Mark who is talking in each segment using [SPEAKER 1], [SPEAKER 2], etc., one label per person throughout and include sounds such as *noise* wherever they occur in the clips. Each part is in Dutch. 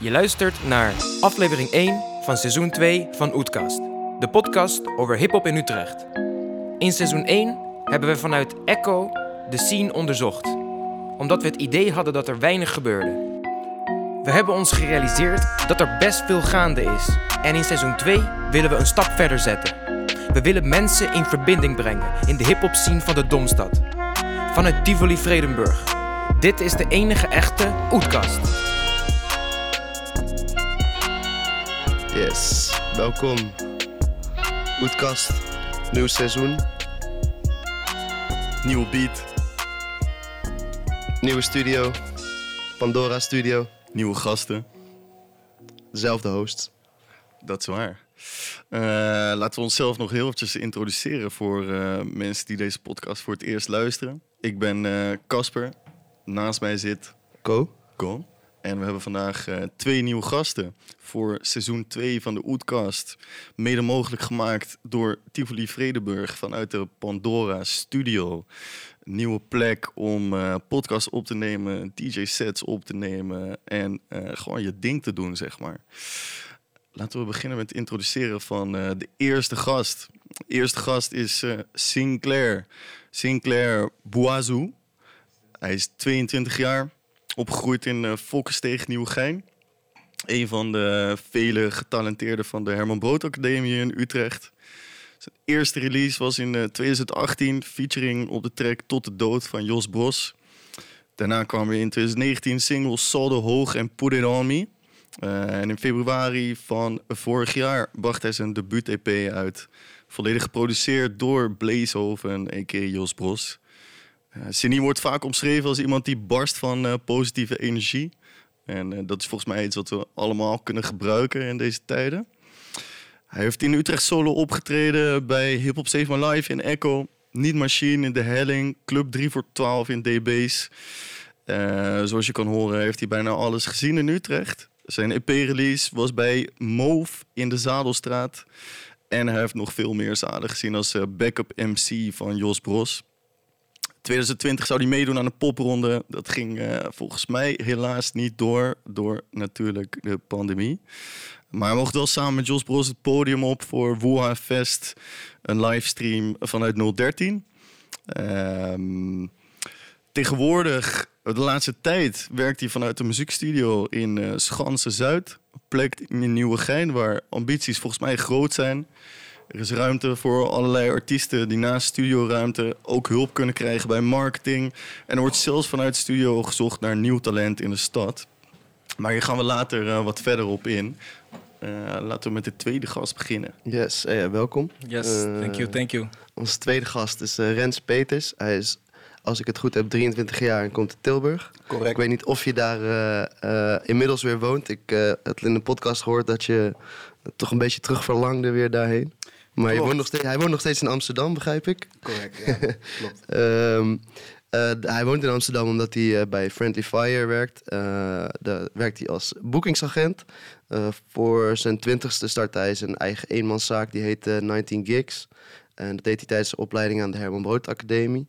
[SPEAKER 1] Je luistert naar aflevering 1 van seizoen 2 van Oetkast, de podcast over hip-hop in Utrecht. In seizoen 1 hebben we vanuit Echo de scene onderzocht, omdat we het idee hadden dat er weinig gebeurde. We hebben ons gerealiseerd dat er best veel gaande is en in seizoen 2 willen we een stap verder zetten. We willen mensen in verbinding brengen in de hip-hop scene van de Domstad. Vanuit Tivoli Vredenburg. Dit is de enige echte Oetkast.
[SPEAKER 2] Yes, welkom. Oetkast, nieuw seizoen,
[SPEAKER 3] Nieuwe beat,
[SPEAKER 2] nieuwe studio, Pandora Studio,
[SPEAKER 3] nieuwe gasten.
[SPEAKER 2] dezelfde hosts.
[SPEAKER 3] Dat is waar. Eh, laten we onszelf nog heel eventjes introduceren voor eh, mensen die deze podcast voor het eerst luisteren. Ik ben eh, Casper. Naast mij zit
[SPEAKER 2] Ko?
[SPEAKER 3] Ko. En we hebben vandaag eh, twee nieuwe gasten voor seizoen 2 van de Oetkast. Mede mogelijk gemaakt door Tivoli Vredenburg vanuit de Pandora Studio. Nieuwe plek om eh podcasts op te nemen, DJ-sets op te nemen en eh, gewoon je ding te doen, zeg maar. Laten we beginnen met het introduceren van de eerste gast. De eerste gast is Sinclair. Sinclair Boazou. Hij is 22 jaar, opgegroeid in uh, Volkensteeg, Nieuwegein. Een van de vele getalenteerden van de Herman Brood Academie in Utrecht. Zijn eerste release was in eh, 2018, featuring op de track Tot de Dood van Jos Bros. Daarna kwamen weer in 2019 singles Saldo Hoog en Put It Me. Eh, en in februari van vorig jaar bracht hij zijn debuut-EP uit. Volledig geproduceerd door Blazehoven, a.k.a. Jos Bros. Uh, wordt vaak omschreven als iemand die barst van eh, positieve energie. En eh, dat is volgens mij iets wat we allemaal kunnen gebruiken in deze tijden. Hij heeft in Utrecht solo opgetreden bij Hip Hop Save My Life in Echo. Niet Machine in De Helling. Club 3 voor 12 in DB's. Zoals je kan horen heeft hij bijna alles gezien in Utrecht. Zijn EP-release was bij Move in de Zadelstraat. En hij heeft nog veel meer zaden gezien als backup MC van Jos Bros. 2020 zou hij meedoen aan de popronde. Dat ging eh, volgens mij helaas niet door, door natuurlijk de pandemie. Maar hij mocht wel samen met Jos Bros het podium op voor Woeha Fest. Een livestream vanuit 013. Ehm, tegenwoordig, de laatste tijd, werkt hij vanuit de muziekstudio in eh Schanse Zuid. Een plek in Nieuwegein waar ambities volgens mij groot zijn. Er is ruimte voor allerlei artiesten die naast studioruimte ook hulp kunnen krijgen bij marketing. En er wordt zelfs vanuit de studio gezocht naar nieuw talent in de stad. Maar hier gaan we later eh, wat verder op in. Eh, laten we met de tweede gast beginnen.
[SPEAKER 2] Yes, eh, ja, welkom.
[SPEAKER 4] Yes,
[SPEAKER 2] Eh,
[SPEAKER 4] thank you, thank you.
[SPEAKER 2] Onze tweede gast is eh, Rens Peters. Hij is, als ik het goed heb, 23 jaar en komt uit Tilburg.
[SPEAKER 4] Correct.
[SPEAKER 2] Ik weet niet of je daar eh, eh, inmiddels weer woont. Ik eh had in de podcast gehoord dat je toch een beetje terug verlangde weer daarheen. Maar je woont nog steeds, hij woont nog steeds in Amsterdam, begrijp ik.
[SPEAKER 4] Correct, ja, *laughs* klopt.
[SPEAKER 2] Ehm, eh, hij woont in Amsterdam omdat hij eh, bij Friendly Fire werkt. Eh, daar werkt hij als boekingsagent. Voor zijn twintigste startte hij zijn eigen eenmanszaak, die heet eh, 19 Gigs. En dat deed hij tijdens de opleiding aan de Herman Brood Academie.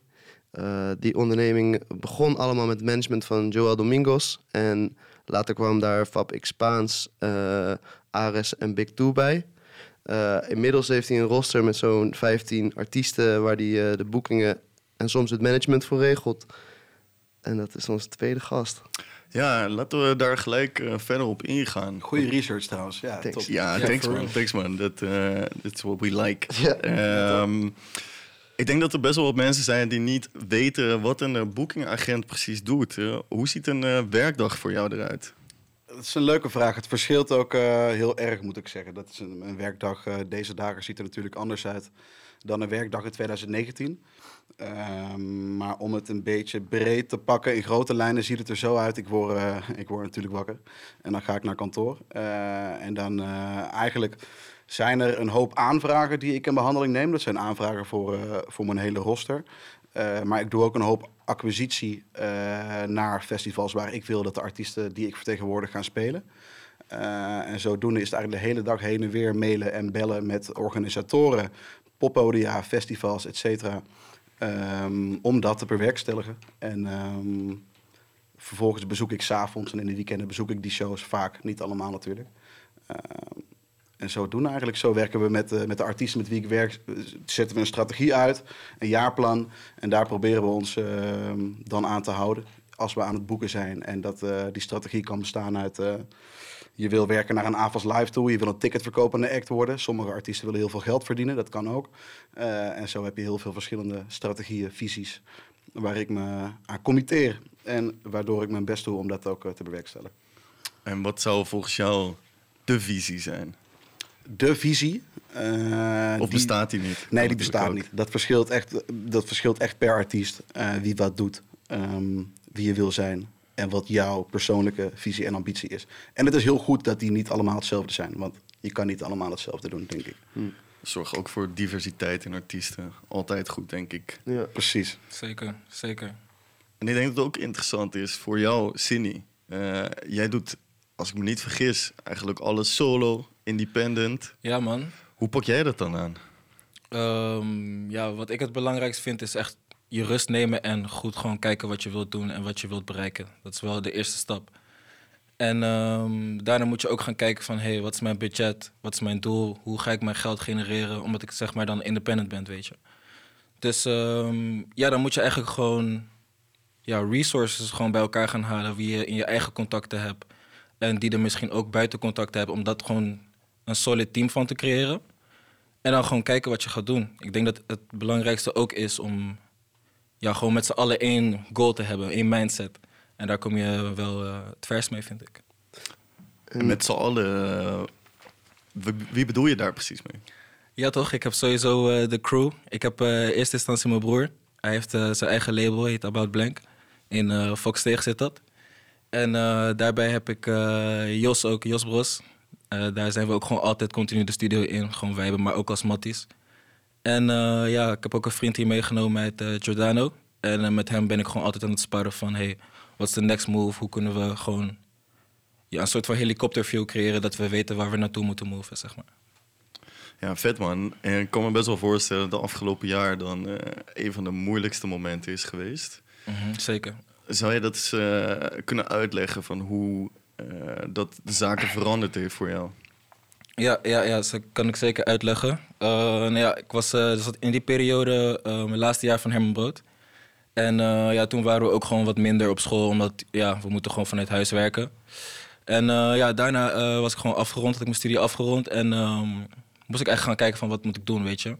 [SPEAKER 2] Die onderneming begon allemaal met management van Joel Domingos. En later kwam daar Fab X Spaans, Ares en Big Two bij. Eh, inmiddels heeft hij een roster met zo'n 15 artiesten waar hij eh, de boekingen en soms het management voor regelt. En dat is onze tweede gast.
[SPEAKER 3] Ja, laten we daar gelijk eh, verder op ingaan.
[SPEAKER 4] Goede research trouwens, ja,
[SPEAKER 2] Thanks.
[SPEAKER 4] top.
[SPEAKER 3] Ja, thanks man. Thanks man. Dat eh, that's what we like. Ehm, ik denk dat er best wel wat mensen zijn die niet weten wat een boekingagent precies doet. Hoe ziet een werkdag voor jou eruit?
[SPEAKER 4] Dat is een leuke vraag. Het verschilt ook eh, heel erg, moet ik zeggen. Dat is een, een werkdag eh, deze dagen ziet er natuurlijk anders uit dan een werkdag in 2019. Ehm, maar om het een beetje breed te pakken, in grote lijnen ziet het er zo uit. Ik word, eh, ik word natuurlijk wakker en dan ga ik naar kantoor. En dan eigenlijk zijn er een hoop aanvragen die ik in behandeling neem. Dat zijn aanvragen voor, voor mijn hele roster. Eh, maar ik doe ook een hoop acquisitie eh, naar festivals waar ik wil dat de artiesten die ik vertegenwoordig gaan spelen. Eh, en zodoende is het eigenlijk de hele dag heen en weer mailen en bellen met organisatoren, poppodia, festivals, et cetera. Ehm, om dat te bewerkstelligen. En ehm, vervolgens bezoek ik s'avonds en in de weekenden bezoek ik die shows vaak. Niet allemaal natuurlijk. Eh, en zo doen eigenlijk. Zo werken we met, eh, met de artiesten met wie ik werk. eh, Zetten we een strategie uit, een jaarplan. En daar proberen we ons eh, dan aan te houden. Als we aan het boeken zijn. En dat eh, die strategie kan bestaan uit. je wil werken naar een AFAS live toe. Je wil een ticket verkopen aan de act worden. Sommige artiesten willen heel veel geld verdienen. Dat kan ook. En zo heb je heel veel verschillende strategieën, visies. Waar ik me aan committeer. En waardoor ik mijn best doe om dat ook te bewerkstelligen.
[SPEAKER 3] En wat zou volgens jou de visie zijn?
[SPEAKER 4] De visie. eh,
[SPEAKER 3] Of
[SPEAKER 4] die-
[SPEAKER 3] bestaat die niet?
[SPEAKER 4] Nee, die bestaat niet. Dat verschilt echt, dat verschilt echt per artiest. eh, wie wat doet, ehm, wie je wil zijn. En wat jouw persoonlijke visie en ambitie is. En het is heel goed dat die niet allemaal hetzelfde zijn. Want je kan niet allemaal hetzelfde doen, denk ik.
[SPEAKER 3] Zorg ook voor diversiteit in artiesten. Altijd goed, denk ik.
[SPEAKER 2] Ja.
[SPEAKER 4] Precies.
[SPEAKER 5] Zeker, zeker.
[SPEAKER 3] En ik denk dat het ook interessant is voor jou, Cindy. Eh, jij doet, als ik me niet vergis, eigenlijk alles solo, independent.
[SPEAKER 5] Ja, man.
[SPEAKER 3] Hoe pak jij dat dan aan?
[SPEAKER 5] Ehm, ja, wat ik het belangrijkst vind is echt je rust nemen en goed gewoon kijken wat je wilt doen en wat je wilt bereiken. Dat is wel de eerste stap. En ehm, daarna moet je ook gaan kijken van, hé, hey, wat is mijn budget? Wat is mijn doel? Hoe ga ik mijn geld genereren? Omdat ik zeg maar dan independent ben, weet je. Dus ehm, ja, dan moet je eigenlijk gewoon ja, resources gewoon bij elkaar gaan halen wie je in je eigen contacten hebt. En die er misschien ook buiten contacten hebben, om dat gewoon een solid team van te creëren. En dan gewoon kijken wat je gaat doen. Ik denk dat het belangrijkste ook is om ja, gewoon met z'n allen één goal te hebben, één mindset. En daar kom je wel eh, het verst mee, vind ik.
[SPEAKER 3] En met z'n allen, eh, wie, bedoel je daar precies mee?
[SPEAKER 5] Ja, toch? Ik heb sowieso eh, de crew. Ik heb in eerste instantie mijn broer. Hij heeft zijn eigen label, heet About Blank. In Fox Steeg zit dat. En eh, daarbij heb ik eh, Jos ook, Jos Bros. Eh, daar zijn we ook gewoon altijd continu de studio in. Gewoon wijben, maar ook als matties. En ja, ik heb ook een vriend hier meegenomen uit Giordano. En met hem ben ik gewoon altijd aan het sparren van... Hey, wat is de next move? Hoe kunnen we gewoon ja, een soort van helikopterview creëren... dat we weten waar we naartoe moeten moven, zeg maar.
[SPEAKER 3] Ja, vet man. En ik kan me best wel voorstellen dat de afgelopen jaar dan een van de moeilijkste momenten is geweest.
[SPEAKER 5] Mhm, zeker.
[SPEAKER 3] Zou je dat eens eh, kunnen uitleggen van hoe eh, dat de zaken veranderd heeft voor jou?
[SPEAKER 5] Ja, ja, ja, dat kan ik zeker uitleggen. Eh, nou ja, ik was dus in die periode mijn laatste jaar van Herman Brood. En ja, toen waren we ook gewoon wat minder op school, omdat ja, we moeten gewoon vanuit huis werken. En ja, daarna was ik gewoon afgerond, had ik mijn studie afgerond. En ehm, moest ik echt gaan kijken van wat moet ik doen, weet je.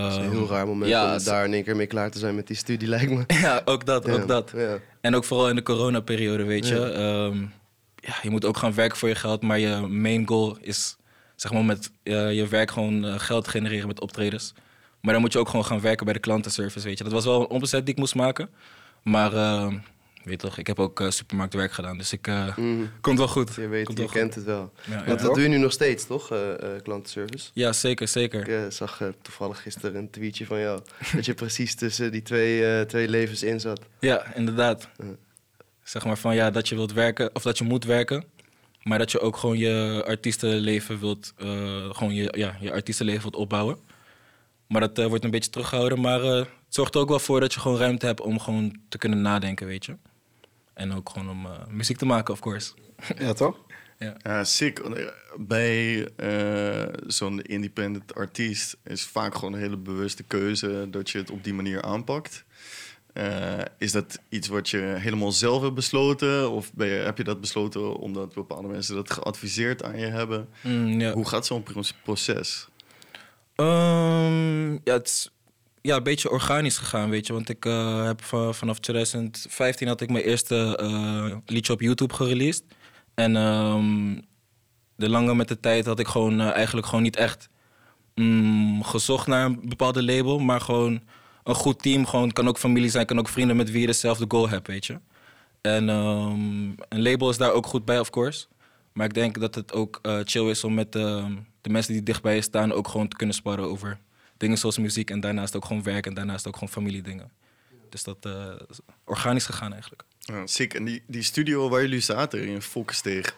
[SPEAKER 2] Het is een
[SPEAKER 5] Ehm,
[SPEAKER 2] heel raar moment
[SPEAKER 5] ja,
[SPEAKER 2] om daar in één keer mee klaar te zijn met die studie, *laughs* lijkt me.
[SPEAKER 5] Ja, ook dat,
[SPEAKER 2] Ja,
[SPEAKER 5] ook dat.
[SPEAKER 2] Ja.
[SPEAKER 5] En ook vooral in de coronaperiode, weet je.
[SPEAKER 2] Ja.
[SPEAKER 5] Ehm, ja, je moet ook gaan werken voor je geld, maar je main goal is zeg maar met eh, je werk gewoon eh, geld genereren met optredens. Maar dan moet je ook gewoon gaan werken bij de klantenservice, weet je. Dat was wel een omzet die ik moest maken. Maar ehm, weet toch, ik heb ook eh, supermarktwerk gedaan, dus ik eh,
[SPEAKER 2] Mhm.
[SPEAKER 5] komt wel goed.
[SPEAKER 2] Je weet,
[SPEAKER 5] Komt
[SPEAKER 2] je kent het wel.
[SPEAKER 5] Ja, ja.
[SPEAKER 2] Want dat doe je nu nog steeds, toch? eh, eh, klantenservice.
[SPEAKER 5] Ja, zeker, zeker.
[SPEAKER 2] Ik zag toevallig gisteren een tweetje van jou. *laughs* dat je precies tussen die twee, eh, twee levens in zat.
[SPEAKER 5] Ja, inderdaad. Zeg maar van ja, dat je wilt werken, of dat je moet werken. Maar dat je ook gewoon je artiestenleven wilt, eh, gewoon je, ja, je artiestenleven wilt opbouwen. Maar dat wordt een beetje teruggehouden. Maar eh, het zorgt er ook wel voor dat je gewoon ruimte hebt om gewoon te kunnen nadenken, weet je. En ook gewoon om eh, muziek te maken, of course.
[SPEAKER 4] Ja, toch?
[SPEAKER 3] Ja, sick. Eh, Bij eh, zo'n independent artiest is vaak gewoon een hele bewuste keuze dat je het op die manier aanpakt. Is dat iets wat je helemaal zelf hebt besloten? Of ben je, heb je dat besloten omdat bepaalde mensen dat geadviseerd aan je hebben?
[SPEAKER 5] Mm, ja.
[SPEAKER 3] Hoe gaat zo'n pro- proces?
[SPEAKER 5] Ehm, ja, het is ja, een beetje organisch gegaan, weet je. Want ik eh, heb va- vanaf 2015 had ik mijn eerste eh, liedje op YouTube gereleased. En ehm, de lange met de tijd had ik gewoon eh, eigenlijk gewoon niet echt mm, gezocht naar een bepaalde label. Maar gewoon een goed team. Gewoon, kan ook familie zijn, kan ook vrienden met wie je dezelfde goal hebt, weet je. En ehm, een label is daar ook goed bij, of course. Maar ik denk dat het ook chill is om met ehm, de mensen die dichtbij je staan ook gewoon te kunnen sparren over dingen zoals muziek. En daarnaast ook gewoon werk en daarnaast ook gewoon familiedingen. Dus dat eh, is organisch gegaan eigenlijk.
[SPEAKER 3] Ja, sick. En die, die studio waar jullie zaten in Fokkesteeg,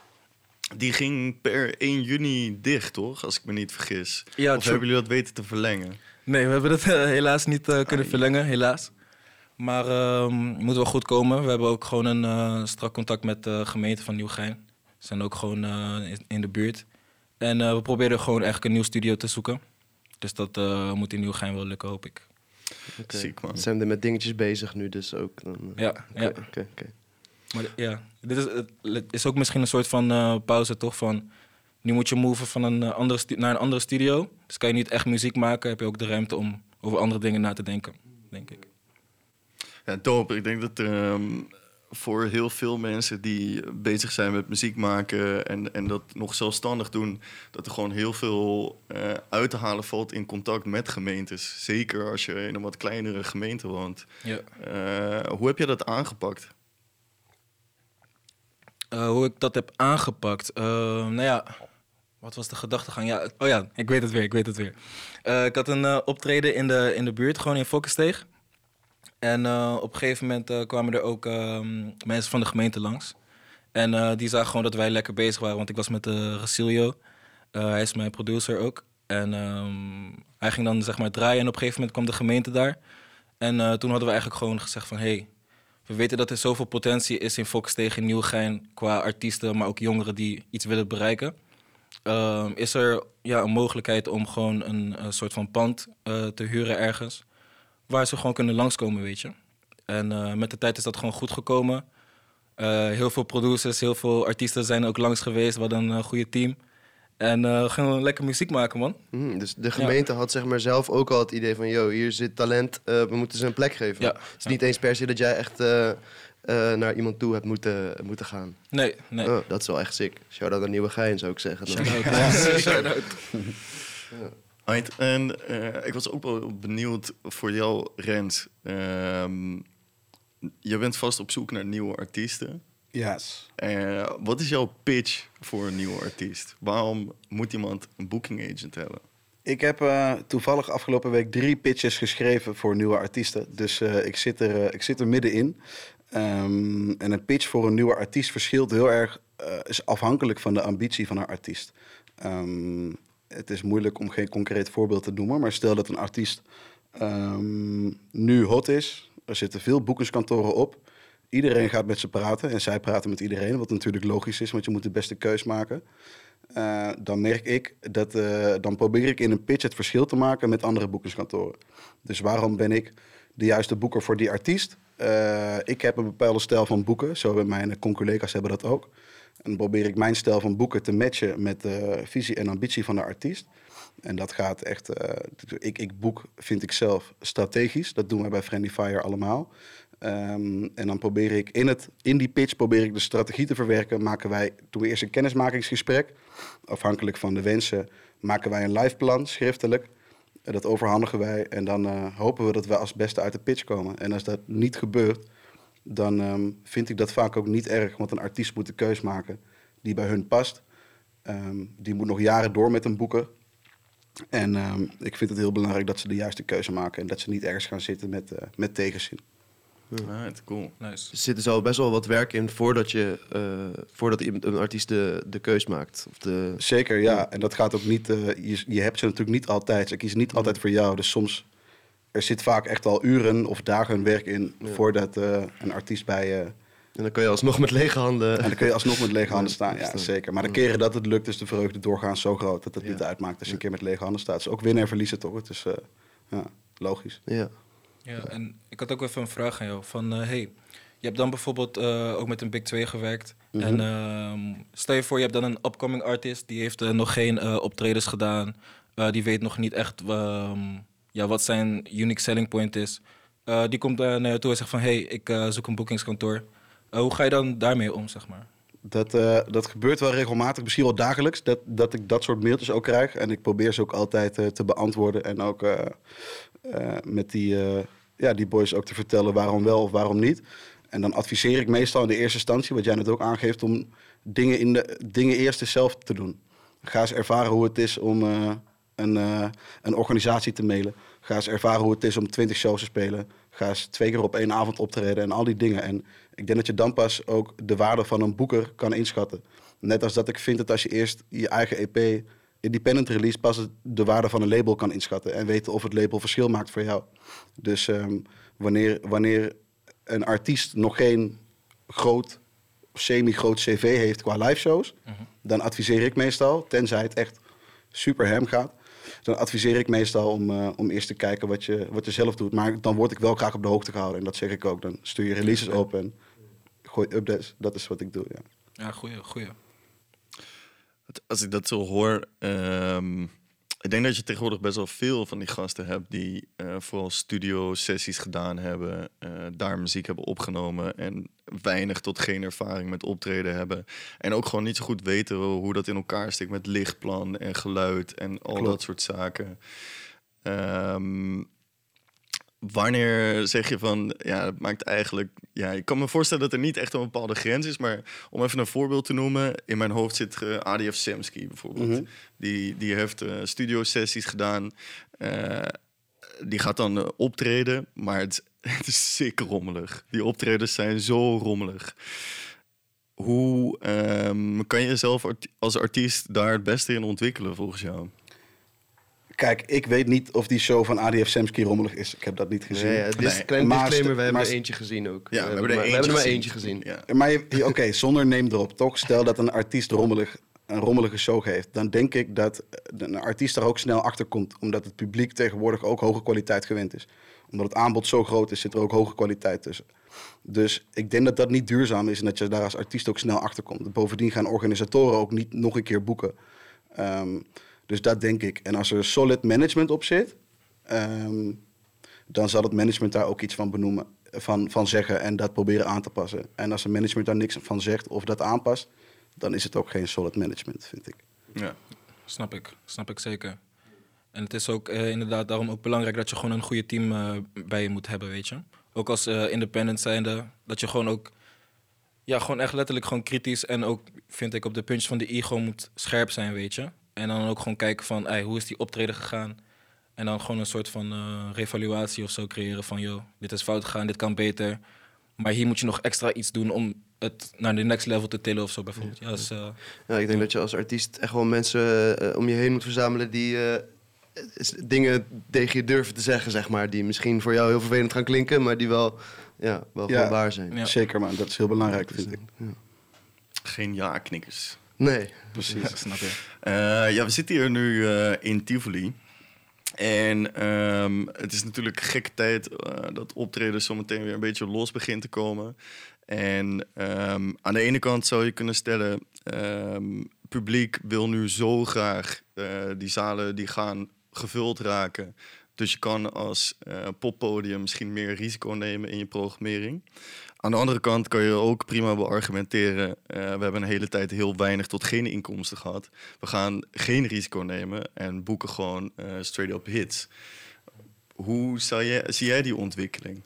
[SPEAKER 3] die ging per 1 juni dicht, toch? Als ik me niet vergis.
[SPEAKER 5] Ja,
[SPEAKER 3] of
[SPEAKER 5] true.
[SPEAKER 3] hebben jullie dat weten te verlengen?
[SPEAKER 5] Nee, we hebben het eh, helaas niet eh, kunnen verlengen, helaas. Maar ehm moet wel goed komen. We hebben ook gewoon een eh, strak contact met de gemeente van Nieuwegein. Ze zijn ook gewoon eh, in, in de buurt. En eh, we proberen gewoon eigenlijk een nieuw studio te zoeken. Dus dat eh, moet in Nieuwegein wel lukken, hoop ik.
[SPEAKER 2] Oké.
[SPEAKER 3] Ziek, man.
[SPEAKER 2] Zijn er met dingetjes bezig nu dus ook? Dan, eh,
[SPEAKER 5] Ja,
[SPEAKER 2] oké,
[SPEAKER 5] ja.
[SPEAKER 2] oké, oké.
[SPEAKER 5] Maar ja, dit is, het is ook misschien een soort van eh, pauze, toch? Van, nu moet je moven van een, andere naar een andere studio. Dus kan je niet echt muziek maken, heb je ook de ruimte om over andere dingen na te denken, denk ik.
[SPEAKER 3] Ja, dope. Ik denk dat ehm, voor heel veel mensen die bezig zijn met muziek maken en, en dat nog zelfstandig doen, dat er gewoon heel veel eh, uit te halen valt in contact met gemeentes. Zeker als je in een wat kleinere gemeente woont.
[SPEAKER 5] Ja.
[SPEAKER 3] Eh, hoe heb je dat aangepakt?
[SPEAKER 5] Eh, hoe ik dat heb aangepakt. Nou ja, wat was de gedachtegang? Ja, oh ja, ik weet het weer, ik weet het weer. Ik had een optreden in de, in de buurt, gewoon in Fokkensteeg. En eh, op een gegeven moment eh, kwamen er ook ehm, mensen van de gemeente langs. En eh, die zagen gewoon dat wij lekker bezig waren, want ik was met uh, hij is mijn producer ook. En ehm, hij ging dan zeg maar draaien en op een gegeven moment kwam de gemeente daar. En toen hadden we eigenlijk gewoon gezegd van... Hey, we weten dat er zoveel potentie is in Volksteeg in Nieuwegein... qua artiesten, maar ook jongeren die iets willen bereiken. Ehm, is er ja, een mogelijkheid om gewoon een, soort van pand te huren ergens... waar ze gewoon kunnen langskomen, weet je. En eh, met de tijd is dat gewoon goed gekomen. Eh, heel veel producers, heel veel artiesten zijn ook langs geweest. We hadden een eh, goede team. En gingen we lekker muziek maken, man.
[SPEAKER 2] Mhm, dus de gemeente had zeg maar zelf ook al het idee van... yo, hier zit talent, we moeten ze een plek geven.
[SPEAKER 5] Ja,
[SPEAKER 2] Het is
[SPEAKER 5] ja.
[SPEAKER 2] niet eens per se dat jij echt naar iemand toe hebt moeten, moeten gaan.
[SPEAKER 5] Nee, nee.
[SPEAKER 2] Oh, dat is wel echt sick. Shout-out Nieuwe Gein, zou ik zeggen. dan.
[SPEAKER 5] Shout-out. *laughs*
[SPEAKER 3] Right. En eh, ik was ook wel benieuwd voor jou, Rens. Ehm, je bent vast op zoek naar nieuwe artiesten.
[SPEAKER 4] Yes.
[SPEAKER 3] Eh, wat is jouw pitch voor een nieuwe artiest? Waarom moet iemand een booking agent hebben?
[SPEAKER 4] Ik heb eh, toevallig afgelopen week drie pitches geschreven voor nieuwe artiesten. Dus ik, zit er, ik zit er middenin. Ehm, en een pitch voor een nieuwe artiest verschilt heel erg, is afhankelijk van de ambitie van een artiest. Ehm, het is moeilijk om geen concreet voorbeeld te noemen, maar stel dat een artiest ehm, nu hot is, er zitten veel boekingskantoren op. Iedereen gaat met ze praten en zij praten met iedereen, wat natuurlijk logisch is, want je moet de beste keus maken. Eh, dan merk ik dat, eh, dan probeer ik in een pitch het verschil te maken met andere boekingskantoren. Dus waarom ben ik de juiste boeker voor die artiest? Eh, ik heb een bepaalde stijl van boeken, zo hebben mijn conculega's hebben dat ook. En probeer ik mijn stijl van boeken te matchen met de visie en ambitie van de artiest. En dat gaat echt, eh, ik, ik boek, vind ik zelf, strategisch. Dat doen wij bij Friendly Fire allemaal. Ehm, en dan probeer ik in, het, in die pitch probeer ik de strategie te verwerken. Maken wij, doen we eerst een kennismakingsgesprek. Afhankelijk van de wensen maken wij een live plan, schriftelijk. Dat overhandigen wij en dan eh, hopen we dat we als beste uit de pitch komen. En als dat niet gebeurt, dan ehm, vind ik dat vaak ook niet erg. Want een artiest moet de keus maken die bij hun past. Ehm, die moet nog jaren door met een boeker. En ehm, ik vind het heel belangrijk dat ze de juiste keuze maken. En dat ze niet ergens gaan zitten met, eh, met tegenzin.
[SPEAKER 3] Right, cool.
[SPEAKER 5] Nice.
[SPEAKER 2] Er zit dus al best wel wat werk in voordat, je, eh, voordat een artiest de, de keus maakt. Of de,
[SPEAKER 4] Zeker, ja. En dat gaat ook niet... eh, je, je hebt ze natuurlijk niet altijd. Ze kiezen niet altijd voor jou. Dus soms... Er zit vaak echt al uren of dagen werk in...
[SPEAKER 2] Ja.
[SPEAKER 4] voordat eh, een artiest bij je...
[SPEAKER 2] en dan kan je alsnog met lege handen...
[SPEAKER 4] En dan kun je alsnog met lege handen staan. *laughs* Ja,
[SPEAKER 2] staan.
[SPEAKER 4] zeker. Maar de keren dat het lukt, is de vreugde doorgaans zo groot... dat het
[SPEAKER 2] Ja.
[SPEAKER 4] niet uitmaakt als je een keer met lege handen staat. Het is ook winnen en verliezen, toch? Het is eh, ja, logisch.
[SPEAKER 2] Ja.
[SPEAKER 5] Ja, en ik had ook even een vraag aan jou. Van, eh, hey, je hebt dan bijvoorbeeld eh, ook met een Big 2 gewerkt.
[SPEAKER 4] Mhm.
[SPEAKER 5] En ehm, stel je voor, je hebt dan een upcoming artist... die heeft eh, nog geen eh, optredens gedaan. Eh, die weet nog niet echt ehm, ja, wat zijn unique selling point is. Eh, die komt eh, naar je toe en zegt van... hey, ik eh, zoek een boekingskantoor. Hoe ga je dan daarmee om, zeg maar?
[SPEAKER 4] Dat, dat gebeurt wel regelmatig, misschien wel dagelijks, dat, dat ik dat soort mailtjes ook krijg. En ik probeer ze ook altijd te beantwoorden. En ook met die, ja, die boys ook te vertellen waarom wel of waarom niet. En dan adviseer ik meestal in de eerste instantie, wat jij net ook aangeeft, om dingen, in de, dingen eerst zelf te doen. Ga eens ervaren hoe het is om een, eh, een organisatie te mailen. Ga eens ervaren hoe het is om twintig shows te spelen. Ga eens twee keer op één avond optreden en al die dingen. En ik denk dat je dan pas ook de waarde van een boeker kan inschatten. Net als dat ik vind dat als je eerst je eigen EP independent release pas de waarde van een label kan inschatten en weten of het label verschil maakt voor jou. Dus ehm, wanneer, wanneer een artiest nog geen groot, semi-groot cv heeft qua live shows, dan adviseer ik meestal, tenzij het echt super hem gaat, dan adviseer ik meestal om, eh, om eerst te kijken wat je, wat je zelf doet. Maar dan word ik wel graag op de hoogte gehouden en dat zeg ik ook. Dan stuur je releases op en gooi updates. Dat is wat ik doe, ja.
[SPEAKER 5] Ja, goeie, goeie.
[SPEAKER 3] Als ik dat zo hoor, ehm, ik denk dat je tegenwoordig best wel veel van die gasten hebt die eh, vooral studio-sessies gedaan hebben, eh, daar muziek hebben opgenomen en weinig tot geen ervaring met optreden hebben. En ook gewoon niet zo goed weten hoe dat in elkaar steekt met lichtplan en geluid en al
[SPEAKER 4] Klopt.
[SPEAKER 3] dat soort zaken. Ehm, wanneer zeg je van, ja, het maakt eigenlijk, ja, ik kan me voorstellen dat er niet echt een bepaalde grens is, maar om even een voorbeeld te noemen, in mijn hoofd zit eh, ADF Samsky bijvoorbeeld.
[SPEAKER 4] Mhm.
[SPEAKER 3] Die, die heeft eh studio-sessies gedaan. Eh, die gaat dan optreden, maar het, *laughs* het is sick rommelig. Die optredens zijn zo rommelig. Hoe ehm, kan je jezelf als artiest daar het beste in ontwikkelen volgens jou?
[SPEAKER 4] Kijk, ik weet niet of die show van ADF Samsky rommelig is. Ik heb dat niet gezien.
[SPEAKER 2] Nee, het is
[SPEAKER 3] Nee.
[SPEAKER 2] een klein
[SPEAKER 4] Maar
[SPEAKER 2] disclaimer, we hebben
[SPEAKER 4] maar
[SPEAKER 2] er eentje gezien ook.
[SPEAKER 3] Ja, we hebben er
[SPEAKER 2] maar,
[SPEAKER 3] eentje
[SPEAKER 2] we hebben er eentje gezien.
[SPEAKER 3] Ja.
[SPEAKER 4] Maar oké, zonder neem erop, toch? Stel dat een artiest rommelig, een rommelige show geeft. Dan denk ik dat een artiest daar ook snel achter komt. Omdat het publiek tegenwoordig ook hoge kwaliteit gewend is. Omdat het aanbod zo groot is, zit er ook hoge kwaliteit tussen. Dus ik denk dat dat niet duurzaam is en dat je daar als artiest ook snel achter komt. Bovendien gaan organisatoren ook niet nog een keer boeken. Ehm, dus dat denk ik. En als er solid management op zit, ehm, dan zal het management daar ook iets van benoemen, van, van zeggen en dat proberen aan te passen. En als het management daar niks van zegt of dat aanpast, dan is het ook geen solid management, vind ik.
[SPEAKER 3] Ja.
[SPEAKER 5] Snap ik, snap ik zeker. En het is ook eh, inderdaad daarom ook belangrijk dat je gewoon een goede team eh, bij je moet hebben, weet je. Ook als eh, independent zijnde, dat je gewoon ook, ja, gewoon echt letterlijk gewoon kritisch en ook, vind ik, op de puntjes van de ego moet scherp zijn, weet je. En dan ook gewoon kijken van, ey, hoe is die optreden gegaan? En dan gewoon een soort van eh revaluatie of zo creëren van, joh, dit is fout gegaan, dit kan beter. Maar hier moet je nog extra iets doen om het naar de next level te tillen of zo bijvoorbeeld. Ja, dus, eh,
[SPEAKER 2] Ja, ik denk dat je als artiest echt wel mensen eh, om je heen moet verzamelen die eh, dingen tegen je durven te zeggen, zeg maar. Die misschien voor jou heel vervelend gaan klinken, maar die wel, ja, wel
[SPEAKER 4] Ja.
[SPEAKER 2] waar zijn.
[SPEAKER 5] Ja.
[SPEAKER 4] Zeker, man. Dat is heel belangrijk, vind ik.
[SPEAKER 3] Geen ja-knikkers.
[SPEAKER 2] Nee.
[SPEAKER 5] precies. snap je.
[SPEAKER 3] Eh, ja, we zitten hier nu eh, in Tivoli. En ehm, het is natuurlijk een gekke tijd eh, dat optreden zometeen weer een beetje los begint te komen. En ehm, aan de ene kant zou je kunnen stellen, ehm publiek wil nu zo graag eh, die zalen die gaan gevuld raken. Dus je kan als poppodium misschien meer risico nemen in je programmering. Aan de andere kant kan je ook prima beargumenteren. eh, we hebben een hele tijd heel weinig tot geen inkomsten gehad. We gaan geen risico nemen en boeken gewoon eh, straight up hits. Hoe zou je, zie jij die ontwikkeling?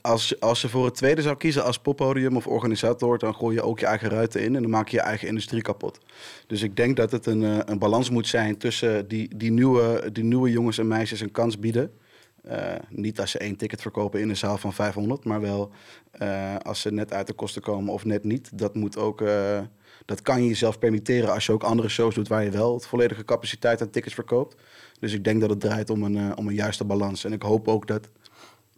[SPEAKER 4] Als, als je voor het tweede zou kiezen als poppodium of organisator, dan gooi je ook je eigen ruiten in en dan maak je je eigen industrie kapot. Dus ik denk dat het een, eh, een balans moet zijn tussen die, die, nieuwe, die nieuwe jongens en meisjes een kans bieden. Eh, niet als ze één ticket verkopen in een zaal van 500, maar wel eh, als ze net uit de kosten komen of net niet. Dat, moet ook, eh, dat kan je jezelf permitteren als je ook andere shows doet waar je wel het volledige capaciteit aan tickets verkoopt. Dus ik denk dat het draait om een, om een juiste balans. En ik hoop ook dat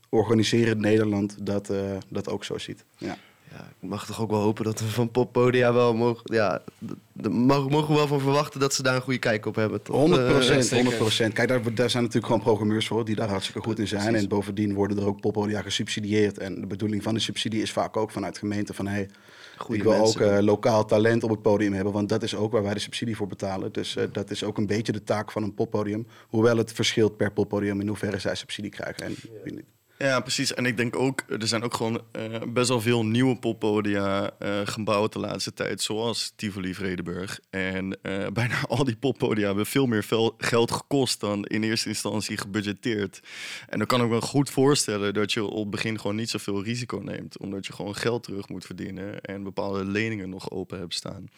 [SPEAKER 4] organiseren Nederland dat, dat ook zo ziet. Ja.
[SPEAKER 2] Ja, ik mag toch ook wel hopen dat we van poppodia wel mogen... Ja, d- d- mogen we wel van verwachten dat ze daar een goede kijk op hebben. toch?
[SPEAKER 4] 100
[SPEAKER 2] Eh,
[SPEAKER 4] procent,
[SPEAKER 5] zeker.
[SPEAKER 4] 100 procent. Kijk, daar, daar zijn natuurlijk gewoon programmeurs voor die daar hartstikke goed in zijn. En bovendien worden er ook poppodia gesubsidieerd. En de bedoeling van de subsidie is vaak ook vanuit gemeente van... Hey,
[SPEAKER 2] Goede
[SPEAKER 4] ik wil
[SPEAKER 2] mensen.
[SPEAKER 4] ook eh, lokaal talent op het podium hebben, want dat is ook waar wij de subsidie voor betalen. Dus eh, dat is ook een beetje de taak van een poppodium. Hoewel het verschilt per poppodium in hoeverre zij subsidie krijgen en wie niet.
[SPEAKER 3] Ja, precies. En ik denk ook, er zijn ook gewoon eh, best wel veel nieuwe poppodia eh, gebouwd de laatste tijd, zoals Tivoli Vredenburg. En eh, *laughs* bijna al die poppodia hebben veel meer geld gekost dan in eerste instantie gebudgeteerd. En dan kan ik me goed voorstellen dat je op het begin gewoon niet zoveel risico neemt, omdat je gewoon geld terug moet verdienen en bepaalde leningen nog open hebt staan.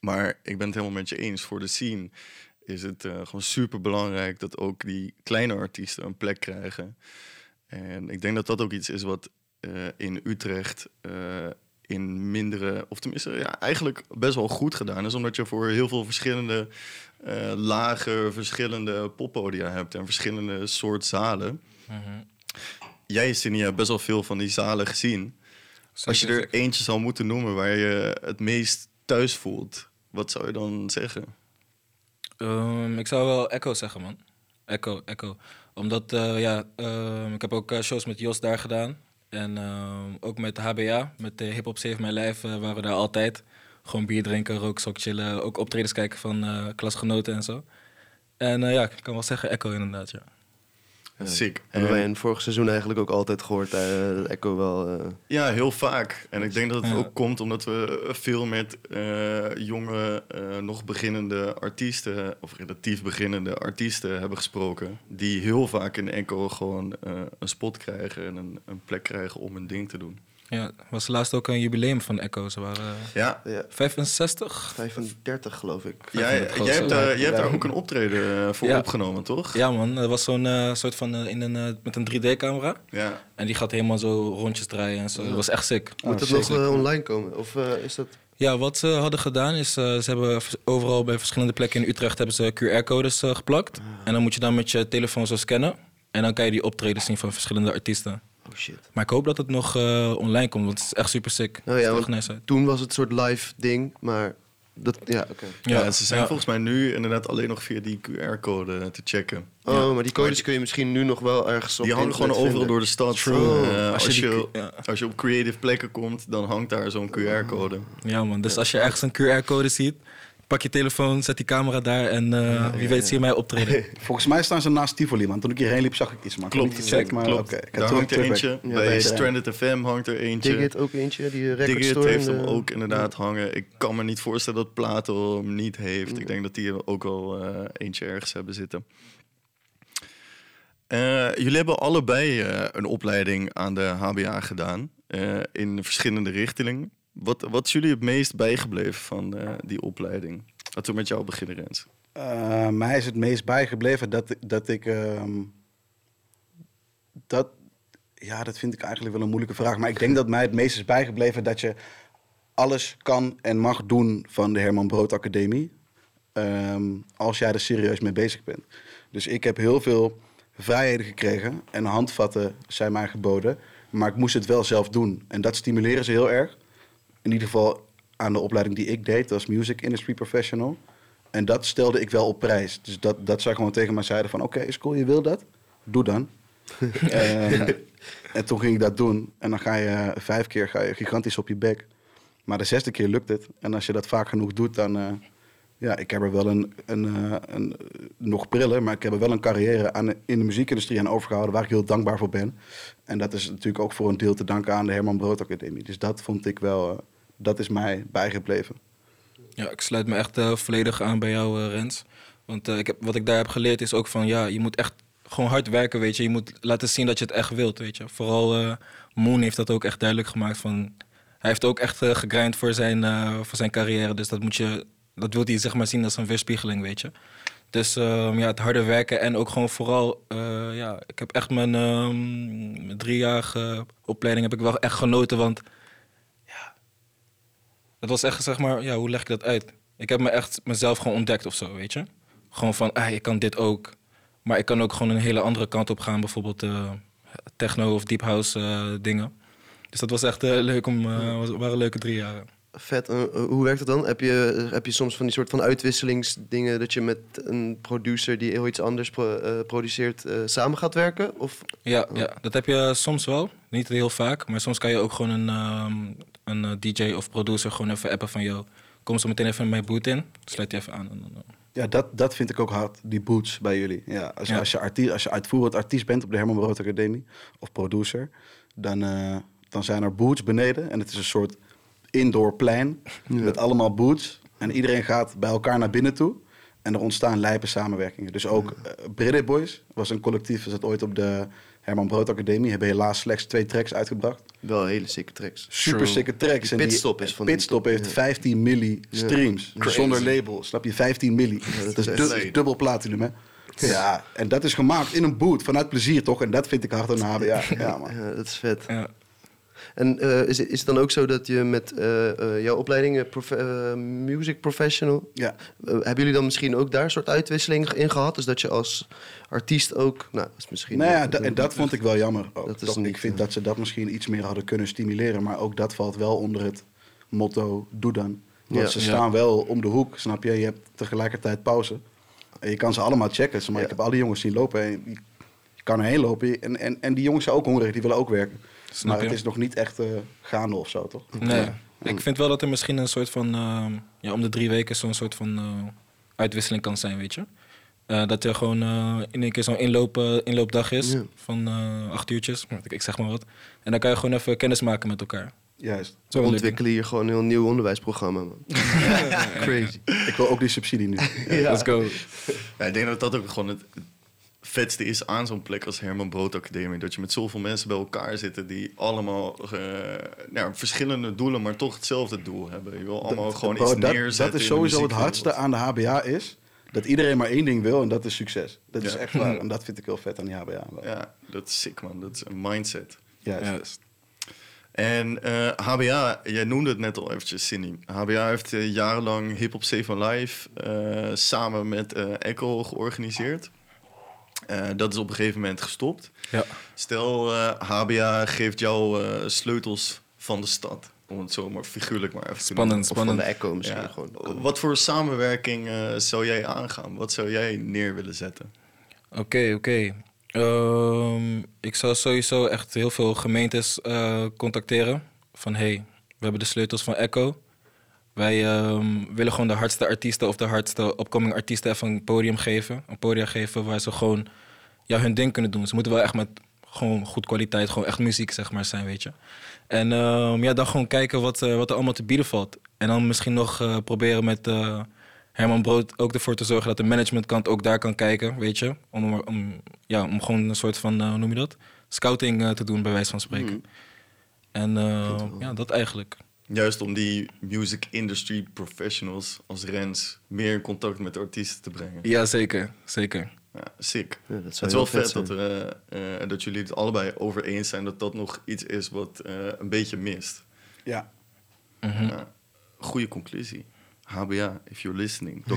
[SPEAKER 3] Maar ik ben het helemaal met je eens. Voor de scene is het gewoon super belangrijk dat ook die kleine artiesten een plek krijgen. En ik denk dat dat ook iets is wat eh, in Utrecht eh, in mindere, of tenminste ja, eigenlijk best wel goed gedaan is. Omdat je voor heel veel verschillende eh lagen, verschillende poppodia hebt en verschillende soort zalen. Jij, Cindy, hebt best wel veel van die zalen gezien. Als je
[SPEAKER 5] Zeker,
[SPEAKER 3] er eentje zou moeten noemen waar je het meest thuis voelt, wat zou je dan zeggen?
[SPEAKER 5] Ehm, ik zou wel Echo zeggen, man. Echo, Echo. Omdat, eh, ja, ehm, ik heb ook eh, shows met Jos daar gedaan. En ehm, ook met HBA, met de Hip Hop Save My Life, eh, waren we daar altijd. Gewoon bier drinken, rooksok chillen. Ook optredens kijken van klasgenoten en zo. En ja, ik kan wel zeggen Echo inderdaad, ja.
[SPEAKER 3] Sick.
[SPEAKER 2] Hebben
[SPEAKER 3] Eh,
[SPEAKER 2] wij in vorig seizoen eigenlijk ook altijd gehoord eh, dat Echo wel... eh,
[SPEAKER 3] Ja, heel vaak. En ik denk dat het
[SPEAKER 5] Ja.
[SPEAKER 3] ook komt omdat we veel met eh, jonge, eh, nog beginnende artiesten, of relatief beginnende artiesten hebben gesproken. Die heel vaak in Enkel gewoon eh, een spot krijgen en een, een plek krijgen om hun ding te doen.
[SPEAKER 5] Ja, was laatst ook een jubileum van Echo. Ze waren eh,
[SPEAKER 3] Ja,
[SPEAKER 2] ja,
[SPEAKER 5] 65.
[SPEAKER 2] 35 geloof ik.
[SPEAKER 3] jij,
[SPEAKER 5] grootste.
[SPEAKER 3] jij, hebt, daar- jij hebt daar ook een optreden eh, voor
[SPEAKER 5] Ja.
[SPEAKER 3] opgenomen, toch?
[SPEAKER 5] Ja man, dat was zo'n eh, soort van eh, in een, eh, met een 3D-camera.
[SPEAKER 3] Ja.
[SPEAKER 5] En die gaat helemaal zo rondjes draaien en zo. Dat was echt sick.
[SPEAKER 2] Moet het
[SPEAKER 4] zeker.
[SPEAKER 2] nog eh, online komen? Of eh, is dat...
[SPEAKER 5] Ja, wat ze hadden gedaan is, eh, ze hebben overal bij verschillende plekken in Utrecht hebben ze QR-codes eh, geplakt. En dan moet je dan met je telefoon zo scannen. En dan kan je die optreden zien van verschillende artiesten.
[SPEAKER 2] Oh shit.
[SPEAKER 5] Maar ik hoop dat het nog eh, online komt, want het is echt super sick.
[SPEAKER 2] Oh ja,
[SPEAKER 5] nice
[SPEAKER 2] toen was het een soort live ding, maar... Dat, ja, oké.
[SPEAKER 3] Ja, ze zijn
[SPEAKER 5] ja.
[SPEAKER 3] volgens mij nu inderdaad alleen nog via die QR-code te checken.
[SPEAKER 2] Oh, maar die codes kun je misschien nu nog wel ergens op
[SPEAKER 3] Die hangen gewoon overal
[SPEAKER 2] vinden.
[SPEAKER 3] door de stad.
[SPEAKER 2] True.
[SPEAKER 3] Eh,
[SPEAKER 5] Als
[SPEAKER 3] als,
[SPEAKER 5] je die
[SPEAKER 3] als je op creative plekken komt, dan hangt daar zo'n QR-code.
[SPEAKER 5] Ja man, dus als je ergens een QR-code ziet, pak je telefoon, zet die camera daar en eh, wie weet zie je mij optreden. *laughs*
[SPEAKER 4] Volgens mij staan ze naast Tivoli, man. Toen ik hierheen liep, zag ik iets, heb
[SPEAKER 3] Klopt,
[SPEAKER 4] gecheckt, maar
[SPEAKER 3] klopt.
[SPEAKER 4] oké. Ik heb
[SPEAKER 3] Daar
[SPEAKER 4] terug-
[SPEAKER 3] hangt er eentje.
[SPEAKER 2] Ja,
[SPEAKER 3] bij Stranded FM hangt er eentje.
[SPEAKER 2] Digit ook eentje, die record
[SPEAKER 3] Digit
[SPEAKER 2] store.
[SPEAKER 3] heeft hem
[SPEAKER 2] eh,
[SPEAKER 3] ook inderdaad hangen. Ik kan me niet voorstellen dat Plato hem niet heeft. Ik denk dat die er ook wel eh, eentje ergens hebben zitten. Eh, jullie hebben allebei eh, een opleiding aan de HBA gedaan. eh, in verschillende richtingen. Wat, wat is jullie het meest bijgebleven van eh, die opleiding? Laten we met jou beginnen, Rens.
[SPEAKER 4] Eh, mij is het meest bijgebleven dat, dat ik. ehm, dat, ja, dat vind ik eigenlijk wel een moeilijke vraag. Maar ik denk dat mij het meest is bijgebleven dat je alles kan en mag doen van de Herman Brood Academie. ehm, als jij er serieus mee bezig bent. Dus ik heb heel veel vrijheden gekregen en handvatten zijn mij geboden. Maar ik moest het wel zelf doen. En dat stimuleren ze heel erg. In ieder geval aan de opleiding die ik deed, als Music Industry Professional. En dat stelde ik wel op prijs. Dus dat, dat zij gewoon tegen mij zeiden van... oké, is cool, je wil dat? Doe dan. *laughs* Ehm, en toen ging ik dat doen. En dan ga je vijf keer ga je gigantisch op je bek. Maar de zesde keer lukt het. En als je dat vaak genoeg doet, dan... eh, ja, ik heb er wel een, een, eh, een, eh, nog brillen, maar ik heb er wel een carrière aan, in de muziekindustrie aan overgehouden waar ik heel dankbaar voor ben. En dat is natuurlijk ook voor een deel te danken aan de Herman Brood Academie. Dus dat vond ik wel, eh, dat is mij bijgebleven.
[SPEAKER 5] Ja, ik sluit me echt eh, volledig aan bij jou, eh, Rens. Want eh, ik heb, wat ik daar heb geleerd is ook van, ja, je moet echt gewoon hard werken, weet je. Je moet laten zien dat je het echt wilt, weet je. Vooral Moon heeft dat ook echt duidelijk gemaakt van... Hij heeft ook echt gegrind voor zijn, voor zijn carrière, dus dat moet je... Dat wil hij zeg maar zien als een weerspiegeling, weet je. Dus um, ja, het harde werken en ook gewoon vooral... Ja, ik heb echt mijn, um, mijn driejarige opleiding heb ik wel echt genoten, want... Dat was echt, zeg maar, ja, hoe leg ik dat uit? Ik heb me echt mezelf gewoon ontdekt of zo, weet je. Gewoon van, ah, ik kan dit ook. Maar ik kan ook gewoon een hele andere kant op gaan. Bijvoorbeeld uh, techno of deep house uh, dingen. Dus dat was echt uh, leuk om, waren leuke drie jaren.
[SPEAKER 2] Vet. hoe werkt het dan? Heb je, heb je soms van die soort van uitwisselingsdingen dat je met een producer die heel iets anders pro produceert samen gaat werken? Of?
[SPEAKER 5] Ja, ja, dat heb je soms wel. Niet heel vaak. Maar soms kan je ook gewoon een, een DJ of producer gewoon even appen van... jou. kom zo meteen even mijn boot in. Sluit je even aan. En dan,
[SPEAKER 4] ja, dat, dat vind ik ook hard, die boots bij jullie. Ja, als, ja. als, je artiest, als je uitvoerend artiest bent op de Herman Brood Academie of producer, dan, uh, dan zijn er boots beneden. En het is een soort indoor plein *laughs* ja. met allemaal boots. En iedereen gaat bij elkaar naar binnen toe. En er ontstaan lijpe samenwerkingen. Dus ook uh, British Boys was een collectief, dat ooit op de Herman Brood Academie. Hebben helaas slechts twee tracks uitgebracht.
[SPEAKER 2] Wel hele sikke tracks.
[SPEAKER 4] Super sikke tracks.
[SPEAKER 2] Die pitstop is van
[SPEAKER 4] Pitstop heeft ja. 15 milli streams. Ja. Zonder label, snap je? 15 milli. Ja, dat, dat, is, du is dubbel platinum, hè? Ja, en dat is gemaakt in een boot vanuit plezier, toch? En dat vind ik hard aan HBA. *laughs* Ja, man.
[SPEAKER 2] Ja, dat is vet.
[SPEAKER 5] Ja.
[SPEAKER 2] En eh, is, het- is het dan ook zo dat je met eh, eh, jouw opleiding, music professional,
[SPEAKER 4] Ja,
[SPEAKER 2] hebben jullie dan misschien ook daar een soort uitwisseling in gehad? Dus dat je als artiest ook, nou, dat is misschien...
[SPEAKER 4] nou ja, en dat vond ik wel jammer. Ook.
[SPEAKER 2] Dat is
[SPEAKER 4] Toch,
[SPEAKER 2] niet,
[SPEAKER 4] ik vind dat ze dat misschien iets meer hadden kunnen stimuleren. Maar ook dat valt wel onder het motto, doe dan. Want
[SPEAKER 2] Ja.
[SPEAKER 4] ze
[SPEAKER 5] Ja.
[SPEAKER 4] staan wel om de hoek, snap je? Je hebt tegelijkertijd pauze. En je kan ze allemaal checken. Maar
[SPEAKER 2] Ja.
[SPEAKER 4] ik heb alle jongens zien lopen. En je, je kan erheen lopen. En, en, en die jongens zijn ook hongerig, die willen ook werken.
[SPEAKER 5] Snap
[SPEAKER 4] maar
[SPEAKER 5] je?
[SPEAKER 4] het is nog niet echt eh, gaande of zo, toch?
[SPEAKER 5] Nee. Ik vind wel dat er misschien een soort van, ehm, ja, om de drie weken zo'n soort van eh, uitwisseling kan zijn, weet je. Eh, dat er gewoon eh, in één keer zo'n inloop, inloopdag is
[SPEAKER 2] Ja.
[SPEAKER 5] van eh, acht uurtjes, ik, ik zeg maar wat. En dan kan je gewoon even kennis maken met elkaar.
[SPEAKER 4] Juist.
[SPEAKER 5] Zo
[SPEAKER 2] ontwikkelen hier gewoon een heel nieuw onderwijsprogramma, man. *laughs* Crazy.
[SPEAKER 4] Ik wil ook die subsidie nu.
[SPEAKER 5] Let's go.
[SPEAKER 3] Ja, ik denk dat dat ook gewoon het vetste is aan zo'n plek als Herman Brood Academie. Dat je met zoveel mensen bij elkaar zitten die allemaal eh, nou, verschillende doelen, maar toch hetzelfde doel hebben. Je wil allemaal gewoon
[SPEAKER 4] Bro,
[SPEAKER 3] iets
[SPEAKER 4] dat,
[SPEAKER 3] neerzetten.
[SPEAKER 4] dat is sowieso het hardste aan de HBA is. Dat iedereen maar één ding wil en dat is succes. Dat is
[SPEAKER 3] Ja.
[SPEAKER 4] echt waar. *laughs* En dat vind ik heel vet aan die HBA. wel.
[SPEAKER 3] Ja, dat is sick man. Dat is een mindset.
[SPEAKER 4] Juist.
[SPEAKER 5] Juist.
[SPEAKER 3] En eh, HBA, jij noemde het net al eventjes, Cindy. HBA heeft eh, jarenlang Hip Hop Save Life eh, samen met eh, Echo georganiseerd. Eh, dat is op een gegeven moment gestopt.
[SPEAKER 5] Ja.
[SPEAKER 3] Stel, eh, HBA geeft jou eh, sleutels van de stad. Om het zo maar figuurlijk maar even te
[SPEAKER 5] Spannend,
[SPEAKER 3] noemen.
[SPEAKER 2] Of van de
[SPEAKER 5] spannend.
[SPEAKER 2] Echo misschien
[SPEAKER 3] Ja.
[SPEAKER 2] gewoon.
[SPEAKER 3] Wat voor samenwerking eh, zou jij aangaan? Wat zou jij neer willen zetten?
[SPEAKER 5] Oké, oké. Ehm, ik zou sowieso echt heel veel gemeentes eh, contacteren. Van hey, we hebben de sleutels van Echo. Wij ehm, willen gewoon de hardste artiesten of de hardste opkoming artiesten even een podium geven. Een podium geven waar ze gewoon ja, hun ding kunnen doen. Ze moeten wel echt met gewoon goed kwaliteit, gewoon echt muziek zeg maar zijn, weet je. En ehm, ja, dan gewoon kijken wat, eh, wat er allemaal te bieden valt. En dan misschien nog eh, proberen met eh, Herman Brood ook ervoor te zorgen dat de managementkant ook daar kan kijken, weet je. Om, om, ja, om gewoon een soort van, hoe noem je dat? Scouting te doen, bij wijze van spreken. En eh, ja, dat eigenlijk.
[SPEAKER 3] Juist om die music industry professionals als Rens meer in contact met de artiesten te brengen.
[SPEAKER 5] Ja, zeker. Zeker.
[SPEAKER 3] Ja, sick.
[SPEAKER 2] Ja, dat
[SPEAKER 3] Het is wel vet dat, we, eh, dat jullie het allebei over eens zijn dat dat nog iets is wat eh, een beetje mist.
[SPEAKER 4] Ja.
[SPEAKER 5] Mhm.
[SPEAKER 3] Ja, goede conclusie. HBA, if you're listening. *laughs* Dr.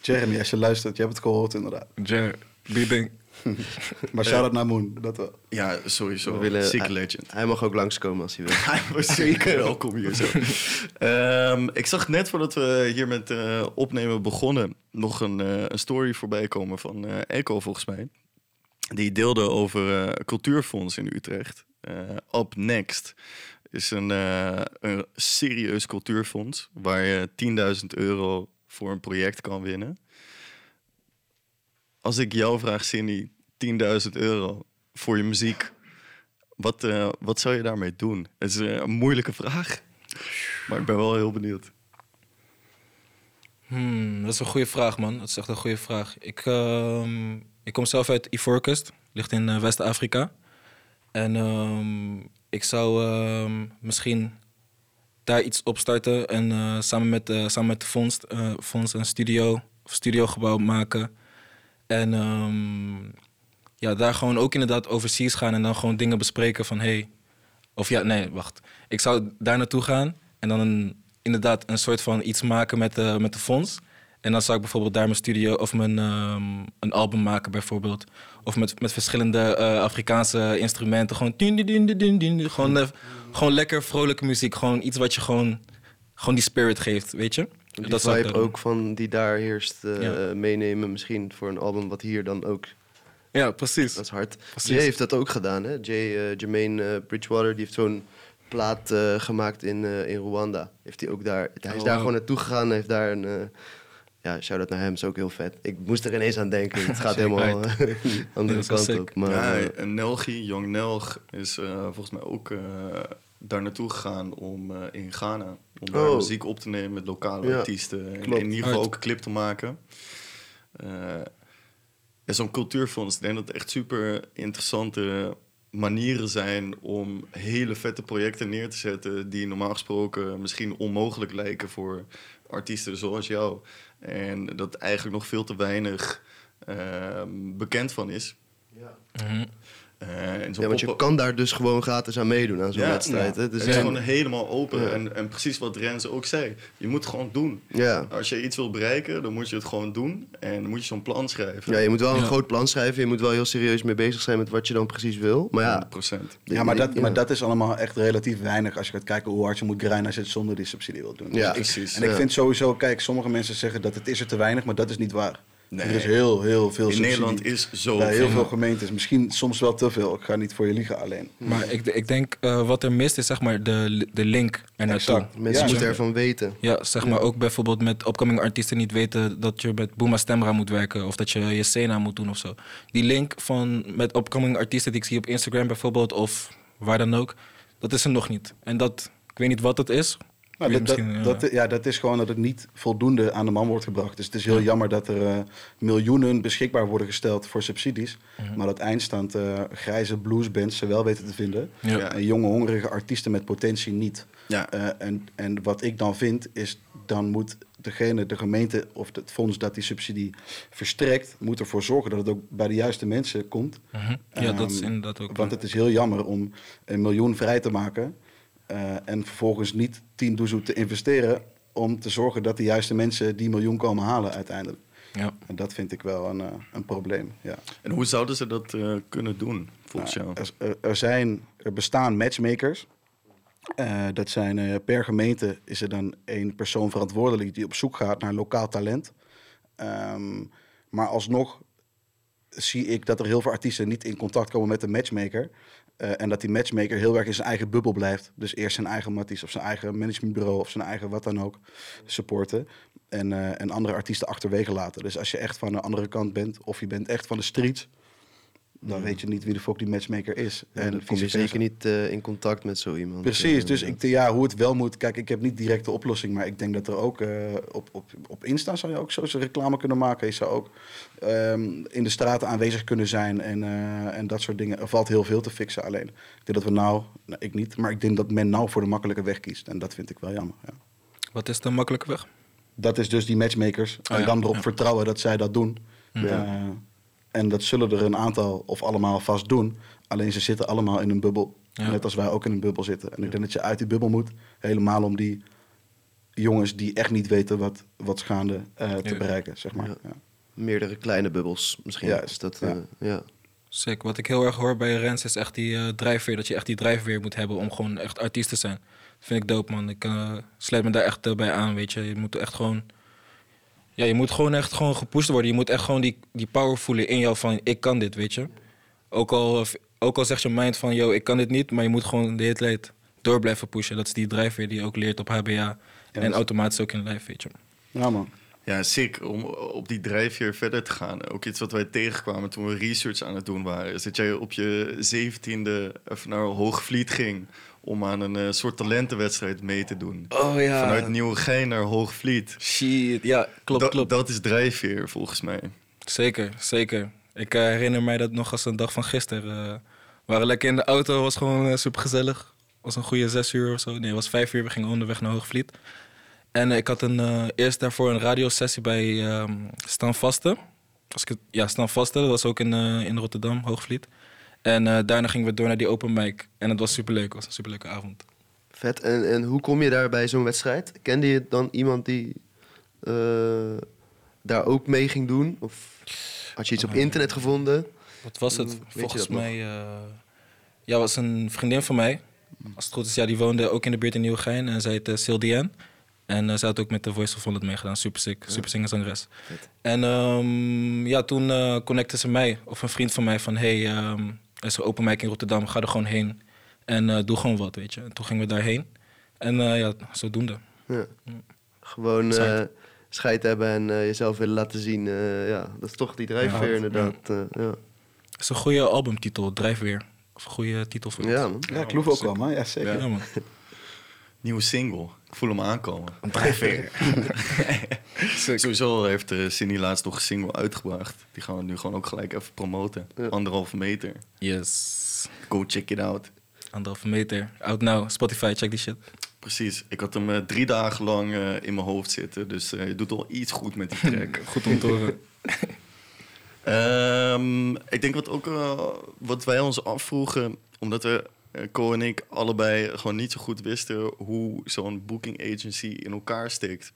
[SPEAKER 4] Jeremy, als je luistert, je hebt het gehoord inderdaad.
[SPEAKER 5] Jer, doe ding. *laughs*
[SPEAKER 4] Maar shout-out naar Moon. Dat wel.
[SPEAKER 3] ja, sowieso.
[SPEAKER 2] We willen-
[SPEAKER 3] Sick
[SPEAKER 2] hij-
[SPEAKER 3] legend.
[SPEAKER 2] Hij mag ook langskomen als hij wil. *laughs*
[SPEAKER 3] Hij was zeker welkom hier zo. *laughs* Ehm, ik zag net voordat we hier met eh, opnemen begonnen... nog een, eh, een story voorbij komen van eh Echo volgens mij. Die deelde over eh cultuurfonds in Utrecht. Eh Up Next is een, eh, een serieus cultuurfonds... waar je 10.000 euro voor een project kan winnen. Als ik jou vraag, Cindy, 10.000 euro voor je muziek... Wat, eh, wat zou je daarmee doen? Het is eh, een moeilijke vraag. Maar ik ben wel heel benieuwd.
[SPEAKER 5] Hmm, dat is een goede vraag, man. Dat is echt een goede vraag. Ik, ehm, ik kom zelf uit Ivoorkust, ligt in eh, West-Afrika. En ehm, ik zou ehm, misschien daar iets opstarten en eh, samen, met, samen met de fonds, fonds een studio of studiogebouw maken. En ehm, ja, daar gewoon ook inderdaad overseas gaan en dan gewoon dingen bespreken van hey, of ja, nee, wacht. Ik zou daar naartoe gaan en dan inderdaad een soort van iets maken met de, met de fonds. En dan zou ik bijvoorbeeld daar mijn studio of mijn, ehm, een album maken bijvoorbeeld. Of met, met verschillende eh, Afrikaanse instrumenten. Gewoon, dien, dien, dien, dien. gewoon, eh, gewoon lekker vrolijke muziek. Gewoon iets wat je gewoon, gewoon die spirit geeft, weet je?
[SPEAKER 2] Die
[SPEAKER 5] Dat
[SPEAKER 2] vibe ook van die daar heerst eh,
[SPEAKER 5] Ja.
[SPEAKER 2] meenemen. Misschien voor een album wat hier dan ook...
[SPEAKER 5] Ja, precies.
[SPEAKER 2] Dat is hard.
[SPEAKER 5] Precies.
[SPEAKER 2] Jay heeft dat ook gedaan, hè? Jay, eh, Jermaine eh, Bridgewater, die heeft zo'n plaat gemaakt in, eh, in Rwanda. Heeft hij ook daar... Hij is
[SPEAKER 5] Oh,
[SPEAKER 2] daar
[SPEAKER 5] wow.
[SPEAKER 2] gewoon naartoe gegaan. Heeft daar een... ja, shout-out naar hem. Is ook heel vet. Ik moest er ineens aan denken. Het *laughs* gaat helemaal *laughs* andere kant
[SPEAKER 5] sick.
[SPEAKER 2] op. Maar,
[SPEAKER 3] ja, en Nelgi, Young Nelg, is eh, volgens mij ook eh, daar naartoe gegaan om eh, in Ghana... om daar
[SPEAKER 2] Oh.
[SPEAKER 3] muziek op te nemen met lokale
[SPEAKER 2] Ja,
[SPEAKER 3] artiesten. En
[SPEAKER 2] klopt.
[SPEAKER 3] in ieder geval ook een clip te maken. Eh, en zo'n cultuurfonds, ik denk dat het echt super interessante manieren zijn om hele vette projecten neer te zetten die normaal gesproken misschien onmogelijk lijken voor artiesten zoals jou. En dat eigenlijk nog veel te weinig ehm, bekend van is.
[SPEAKER 5] Mhm.
[SPEAKER 3] Eh, en
[SPEAKER 2] Ja, want je kan daar dus gewoon gratis aan meedoen aan zo'n
[SPEAKER 3] Ja,
[SPEAKER 2] wedstrijd.
[SPEAKER 4] ja.
[SPEAKER 2] Hè? Dus
[SPEAKER 3] het is
[SPEAKER 2] ja.
[SPEAKER 3] gewoon helemaal open.
[SPEAKER 2] Ja.
[SPEAKER 3] En, en precies wat Renze ook zei. Je moet gewoon doen.
[SPEAKER 2] Ja.
[SPEAKER 3] Als je iets wil bereiken, dan moet je het gewoon doen. En dan moet je zo'n plan schrijven.
[SPEAKER 2] ja, je moet wel een groot plan schrijven. Je moet wel heel serieus mee bezig zijn met wat je dan precies wil. Maar ja,
[SPEAKER 3] 100%.
[SPEAKER 4] Ja, maar dat,
[SPEAKER 2] ja.
[SPEAKER 4] maar dat is allemaal echt relatief weinig als je gaat kijken hoe hard je moet grinden als je het zonder die subsidie wil doen.
[SPEAKER 2] Ja,
[SPEAKER 4] Dus
[SPEAKER 3] precies.
[SPEAKER 4] En ik vind sowieso, kijk, sommige mensen zeggen dat het is er te weinig, maar dat is niet waar.
[SPEAKER 3] Nee.
[SPEAKER 4] Er is heel, heel veel
[SPEAKER 3] In
[SPEAKER 4] subsidie.
[SPEAKER 3] Nederland is zo
[SPEAKER 4] Bij heel
[SPEAKER 3] veel.
[SPEAKER 4] gemeentes. Misschien soms wel te veel. Ik ga niet voor je liegen alleen.
[SPEAKER 5] Maar ik, ik denk eh, wat er mist is zeg maar de, de link er naartoe.
[SPEAKER 4] Exact.
[SPEAKER 2] mensen
[SPEAKER 4] Ja.
[SPEAKER 2] moeten ervan weten.
[SPEAKER 5] Ja, zeg maar ook bijvoorbeeld met upcoming artiesten niet weten dat je met Booma Stemra moet werken of dat je je Sena moet doen of zo. Die link van met upcoming artiesten die ik zie op Instagram bijvoorbeeld of waar dan ook, dat is er nog niet. En dat, ik weet niet wat het is.
[SPEAKER 4] Nou, dat, dat,
[SPEAKER 5] misschien, ja.
[SPEAKER 4] dat, ja, dat is gewoon dat het niet voldoende aan de man wordt gebracht. Dus het is heel jammer dat er eh, miljoenen beschikbaar worden gesteld voor subsidies.
[SPEAKER 5] Mhm.
[SPEAKER 4] Maar dat eindstand eh, grijze bluesbands ze wel weten te vinden.
[SPEAKER 5] Ja.
[SPEAKER 4] En jonge, hongerige artiesten met potentie niet.
[SPEAKER 3] Ja.
[SPEAKER 4] Eh, en, en wat ik dan vind, is dan moet degene, de gemeente of het fonds dat die subsidie verstrekt, moet ervoor zorgen dat het ook bij de juiste mensen komt.
[SPEAKER 5] Mhm. Ja, dat is
[SPEAKER 4] Ehm,
[SPEAKER 5] inderdaad ook.
[SPEAKER 4] Want het is heel jammer om een miljoen vrij te maken eh, en vervolgens niet 10 doezoe te investeren om te zorgen dat de juiste mensen die miljoen komen halen uiteindelijk.
[SPEAKER 5] ja.
[SPEAKER 4] En dat vind ik wel een, eh, een probleem. Ja.
[SPEAKER 3] En hoe zouden ze dat eh, kunnen doen, volgens
[SPEAKER 4] Nou,
[SPEAKER 3] jou?
[SPEAKER 4] er, zijn, er bestaan matchmakers. Eh, dat zijn eh, per gemeente is er dan één persoon verantwoordelijk die op zoek gaat naar lokaal talent. Ehm, maar alsnog zie ik dat er heel veel artiesten niet in contact komen met de matchmaker. Eh, en dat die matchmaker heel erg in zijn eigen bubbel blijft. Dus eerst zijn eigen matties of zijn eigen managementbureau of zijn eigen wat dan ook supporten. En, eh, en andere artiesten achterwege laten. Dus als je echt van de andere kant bent of je bent echt van de streets, dan weet je niet wie de fuck die matchmaker is.
[SPEAKER 2] En
[SPEAKER 4] en
[SPEAKER 2] dan kom je zeker niet eh, in contact met zo iemand.
[SPEAKER 4] Precies,
[SPEAKER 2] Eh,
[SPEAKER 4] dus ik, ja, hoe het wel moet. Kijk, ik heb niet direct de oplossing, maar ik denk dat er ook eh, op, op, op Insta zou je ook zo zijn reclame kunnen maken. Je zou ook ehm, in de straten aanwezig kunnen zijn en, eh, en dat soort dingen. Er valt heel veel te fixen alleen. Ik denk dat we nou, nou, ik niet, maar ik denk dat men nou voor de makkelijke weg kiest. En dat vind ik wel jammer. Ja.
[SPEAKER 5] Wat is de makkelijke weg?
[SPEAKER 4] Dat is dus die matchmakers.
[SPEAKER 5] Oh
[SPEAKER 4] en
[SPEAKER 5] ja,
[SPEAKER 4] dan erop
[SPEAKER 5] ja.
[SPEAKER 4] vertrouwen dat zij dat doen. Eh, en dat zullen er een aantal of allemaal vast doen. Alleen ze zitten allemaal in een bubbel.
[SPEAKER 5] Ja.
[SPEAKER 4] Net als wij ook in een bubbel zitten. En ik denk dat je uit die bubbel moet. Helemaal om die jongens die echt niet weten wat, wat gaande eh, te
[SPEAKER 5] Ja.
[SPEAKER 4] bereiken, zeg maar.
[SPEAKER 2] Ja.
[SPEAKER 4] Ja.
[SPEAKER 2] Meerdere kleine bubbels misschien.
[SPEAKER 4] Juist,
[SPEAKER 2] is dat,
[SPEAKER 4] ja.
[SPEAKER 2] eh, ja.
[SPEAKER 5] Sick. Wat ik heel erg hoor bij Rens is echt die eh drijfveer. Dat je echt die drijfveer moet hebben om gewoon echt artiest te zijn. Dat vind ik dope, man. Ik eh, sluit me daar echt bij aan, weet je. Je moet echt gewoon... Ja, je moet gewoon echt gewoon gepusht worden. Je moet echt gewoon die, die power voelen in jou van... Ik kan dit, weet je. Ook al, ook al zegt je mind van... Yo, ik kan dit niet. Maar je moet gewoon de hele tijd door blijven pushen. Dat is die drijfveer die je ook leert op HBA. en automatisch ook in live, weet je.
[SPEAKER 4] Ja, man.
[SPEAKER 3] Ja, sick. Om op die drijfveer verder te gaan. Ook iets wat wij tegenkwamen toen we research aan het doen waren. Is dat jij op je zeventiende even naar Hoogvliet ging... om aan een eh, soort talentenwedstrijd mee te doen.
[SPEAKER 5] Oh ja.
[SPEAKER 3] Vanuit Nieuwegein naar Hoogvliet.
[SPEAKER 5] Shit, ja, klopt,
[SPEAKER 3] Dat-
[SPEAKER 5] klopt.
[SPEAKER 3] Dat is drijfveer, volgens mij.
[SPEAKER 5] Zeker, zeker. Ik eh, herinner mij dat nog als een dag van gisteren. Eh, we waren lekker in de auto, was gewoon super gezellig. was een goede zes uur of zo. Nee, het was vijf uur. We gingen onderweg naar Hoogvliet. En ik had een, eerst daarvoor een radiosessie bij ehm Stan Vaste. Als ik het, ja, Stan Vaste, dat was ook in, in Rotterdam, Hoogvliet. En eh, daarna gingen we door naar die open mic. En het was superleuk, het was een superleuke avond.
[SPEAKER 2] Vet. En, en hoe kom je daar bij zo'n wedstrijd? Kende je dan iemand die eh, daar ook mee ging doen? Of had je iets op internet gevonden?
[SPEAKER 5] Wat was het? Volgens mij... eh, ja, was een vriendin van mij. Als het goed is, ja, die woonde ook in de buurt in Nieuwegein. En zij heette Sildiane. En uh, ze had ook met de Voice of Holland meegedaan. Super sick, super singer zangeres. En um, ja, toen uh, connecte ze mij, of een vriend van mij, van... hey, um, is een open mic in Rotterdam, ga er gewoon heen. En uh, doe gewoon wat, weet je. En toen gingen we daarheen. En uh, ja, zodoende.
[SPEAKER 2] Ja. Gewoon uh, scheid hebben en uh, jezelf willen laten zien. Uh, ja, dat is toch die drijfveer ja, inderdaad. Ja. ja.
[SPEAKER 5] Dat is een goede albumtitel, Drijfveer. Of een goede titel voor
[SPEAKER 2] Ja, man.
[SPEAKER 4] Ja, Kloef ook wel, man. Ja, zeker.
[SPEAKER 5] Ja, man. *laughs*
[SPEAKER 3] Nieuwe single. Ik voel hem aankomen. Drijfveer. *laughs* Sowieso heeft uh, Cindy laatst nog een single uitgebracht. Die gaan we nu gewoon ook gelijk even promoten. Ja. Anderhalve meter.
[SPEAKER 5] Yes.
[SPEAKER 3] Go check it out.
[SPEAKER 5] Anderhalve meter. Out now. Spotify, check die shit.
[SPEAKER 3] Precies. Ik had hem uh, drie dagen lang uh, in mijn hoofd zitten. Dus je doet al iets goed met die track. *laughs*
[SPEAKER 5] goed om te horen. *laughs*
[SPEAKER 3] Ehm, ik denk wat ook eh, wat wij ons afvroegen, omdat we eh, Co en ik allebei gewoon niet zo goed wisten hoe zo'n booking agency in elkaar steekt.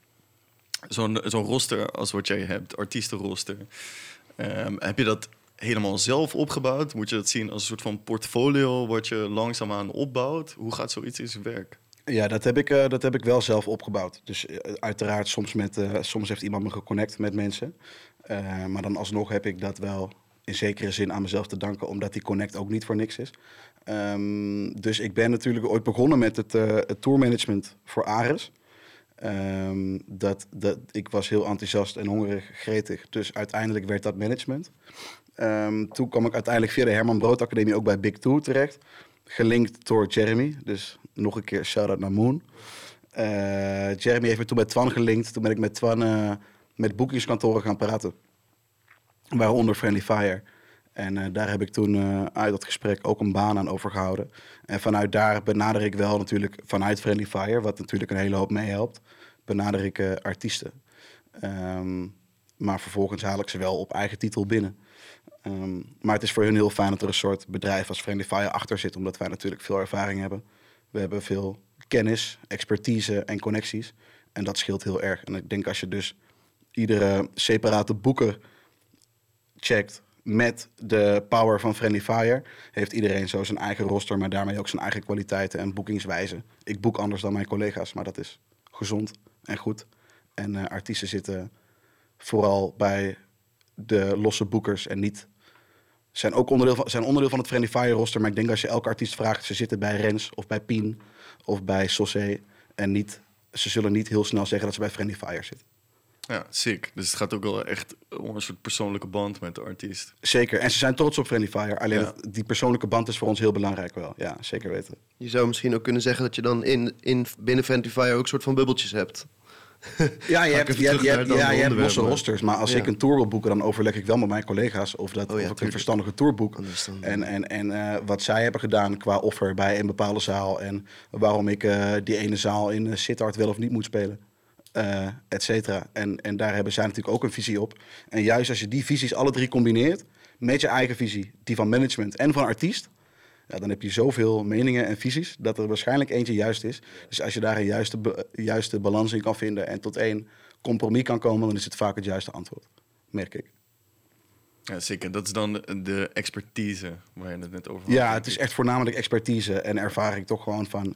[SPEAKER 3] Zo'n zo'n roster als wat jij hebt, artiestenroster. Ehm, heb je dat helemaal zelf opgebouwd? Moet je dat zien als een soort van portfolio wat je langzaamaan opbouwt? Hoe gaat zoiets in zijn werk?
[SPEAKER 4] Ja, dat heb ik, eh, dat heb ik wel zelf opgebouwd. Dus eh, uiteraard, soms, met, eh, soms heeft iemand me geconnect met mensen. Eh, maar dan alsnog heb ik dat wel in zekere zin aan mezelf te danken, omdat die connect ook niet voor niks is. Ehm, dus ik ben natuurlijk ooit begonnen met het, eh, het tourmanagement voor Ares. Ehm, dat, dat, ik was heel enthousiast en hongerig, gretig. Dus uiteindelijk werd dat management. Ehm, toen kwam ik uiteindelijk via de Herman Brood Academie ook bij Big Two terecht. Gelinkt door Jeremy. Dus nog een keer shout-out naar Moon. Eh, Jeremy heeft me toen met Twan gelinkt. Toen ben ik met Twan eh, met boekingskantoren gaan praten. Waaronder Friendly Fire. En eh, daar heb ik toen eh, uit dat gesprek ook een baan aan overgehouden. En vanuit daar benader ik wel natuurlijk vanuit Friendly Fire, wat natuurlijk een hele hoop meehelpt, benader ik eh, artiesten. Ehm, maar vervolgens haal ik ze wel op eigen titel binnen. Ehm, maar het is voor hun heel fijn dat er een soort bedrijf als Friendly Fire achter zit, omdat wij natuurlijk veel ervaring hebben. We hebben veel kennis, expertise en connecties. En dat scheelt heel erg. En ik denk als je dus iedere separate boeker checkt met de power van Friendly Fire, heeft iedereen zo zijn eigen roster, maar daarmee ook zijn eigen kwaliteiten en boekingswijze. Ik boek anders dan mijn collega's, maar dat is gezond en goed. En eh, artiesten zitten vooral bij de losse boekers en niet. Zijn ook onderdeel van, zijn onderdeel van het Friendly Fire roster, maar ik denk als je elke artiest vraagt, ze zitten bij Rens of bij Pien of bij Sossé en niet, ze zullen niet heel snel zeggen dat ze bij Friendly Fire zitten.
[SPEAKER 3] Ja, sick. Dus het gaat ook wel echt om een soort persoonlijke band met de artiest.
[SPEAKER 4] Zeker. En ze zijn trots op Friendly Fire. Alleen
[SPEAKER 3] Ja.
[SPEAKER 4] die persoonlijke band is voor ons heel belangrijk wel. Ja, zeker weten.
[SPEAKER 2] Je zou misschien ook kunnen zeggen dat je dan in, in, binnen Fantify ook een soort van bubbeltjes hebt.
[SPEAKER 4] Ja, je hebt, je hebt, je hebt, ja, je hebt losse rosters. Maar als
[SPEAKER 2] Ja.
[SPEAKER 4] ik een tour wil boeken, dan overleg ik wel met mijn collega's of, dat,
[SPEAKER 2] Oh ja,
[SPEAKER 4] of ik een verstandige tour boek. En, en, en eh, wat zij hebben gedaan qua offer bij een bepaalde zaal. En waarom ik eh, die ene zaal in uh, Sittard wel of niet moet spelen. Eh et cetera. En, en daar hebben zij natuurlijk ook een visie op. En juist als je die visies alle drie combineert met je eigen visie, die van management en van artiest, ja, dan heb je zoveel meningen en visies dat er waarschijnlijk eentje juist is. Dus als je daar een juiste, juiste balans in kan vinden en tot één compromis kan komen, dan is het vaak het juiste antwoord. Merk ik.
[SPEAKER 3] Ja, zeker. Dat is dan de- expertise waar je het net over had.
[SPEAKER 4] Ja, het is echt voornamelijk expertise en ervaring toch gewoon van.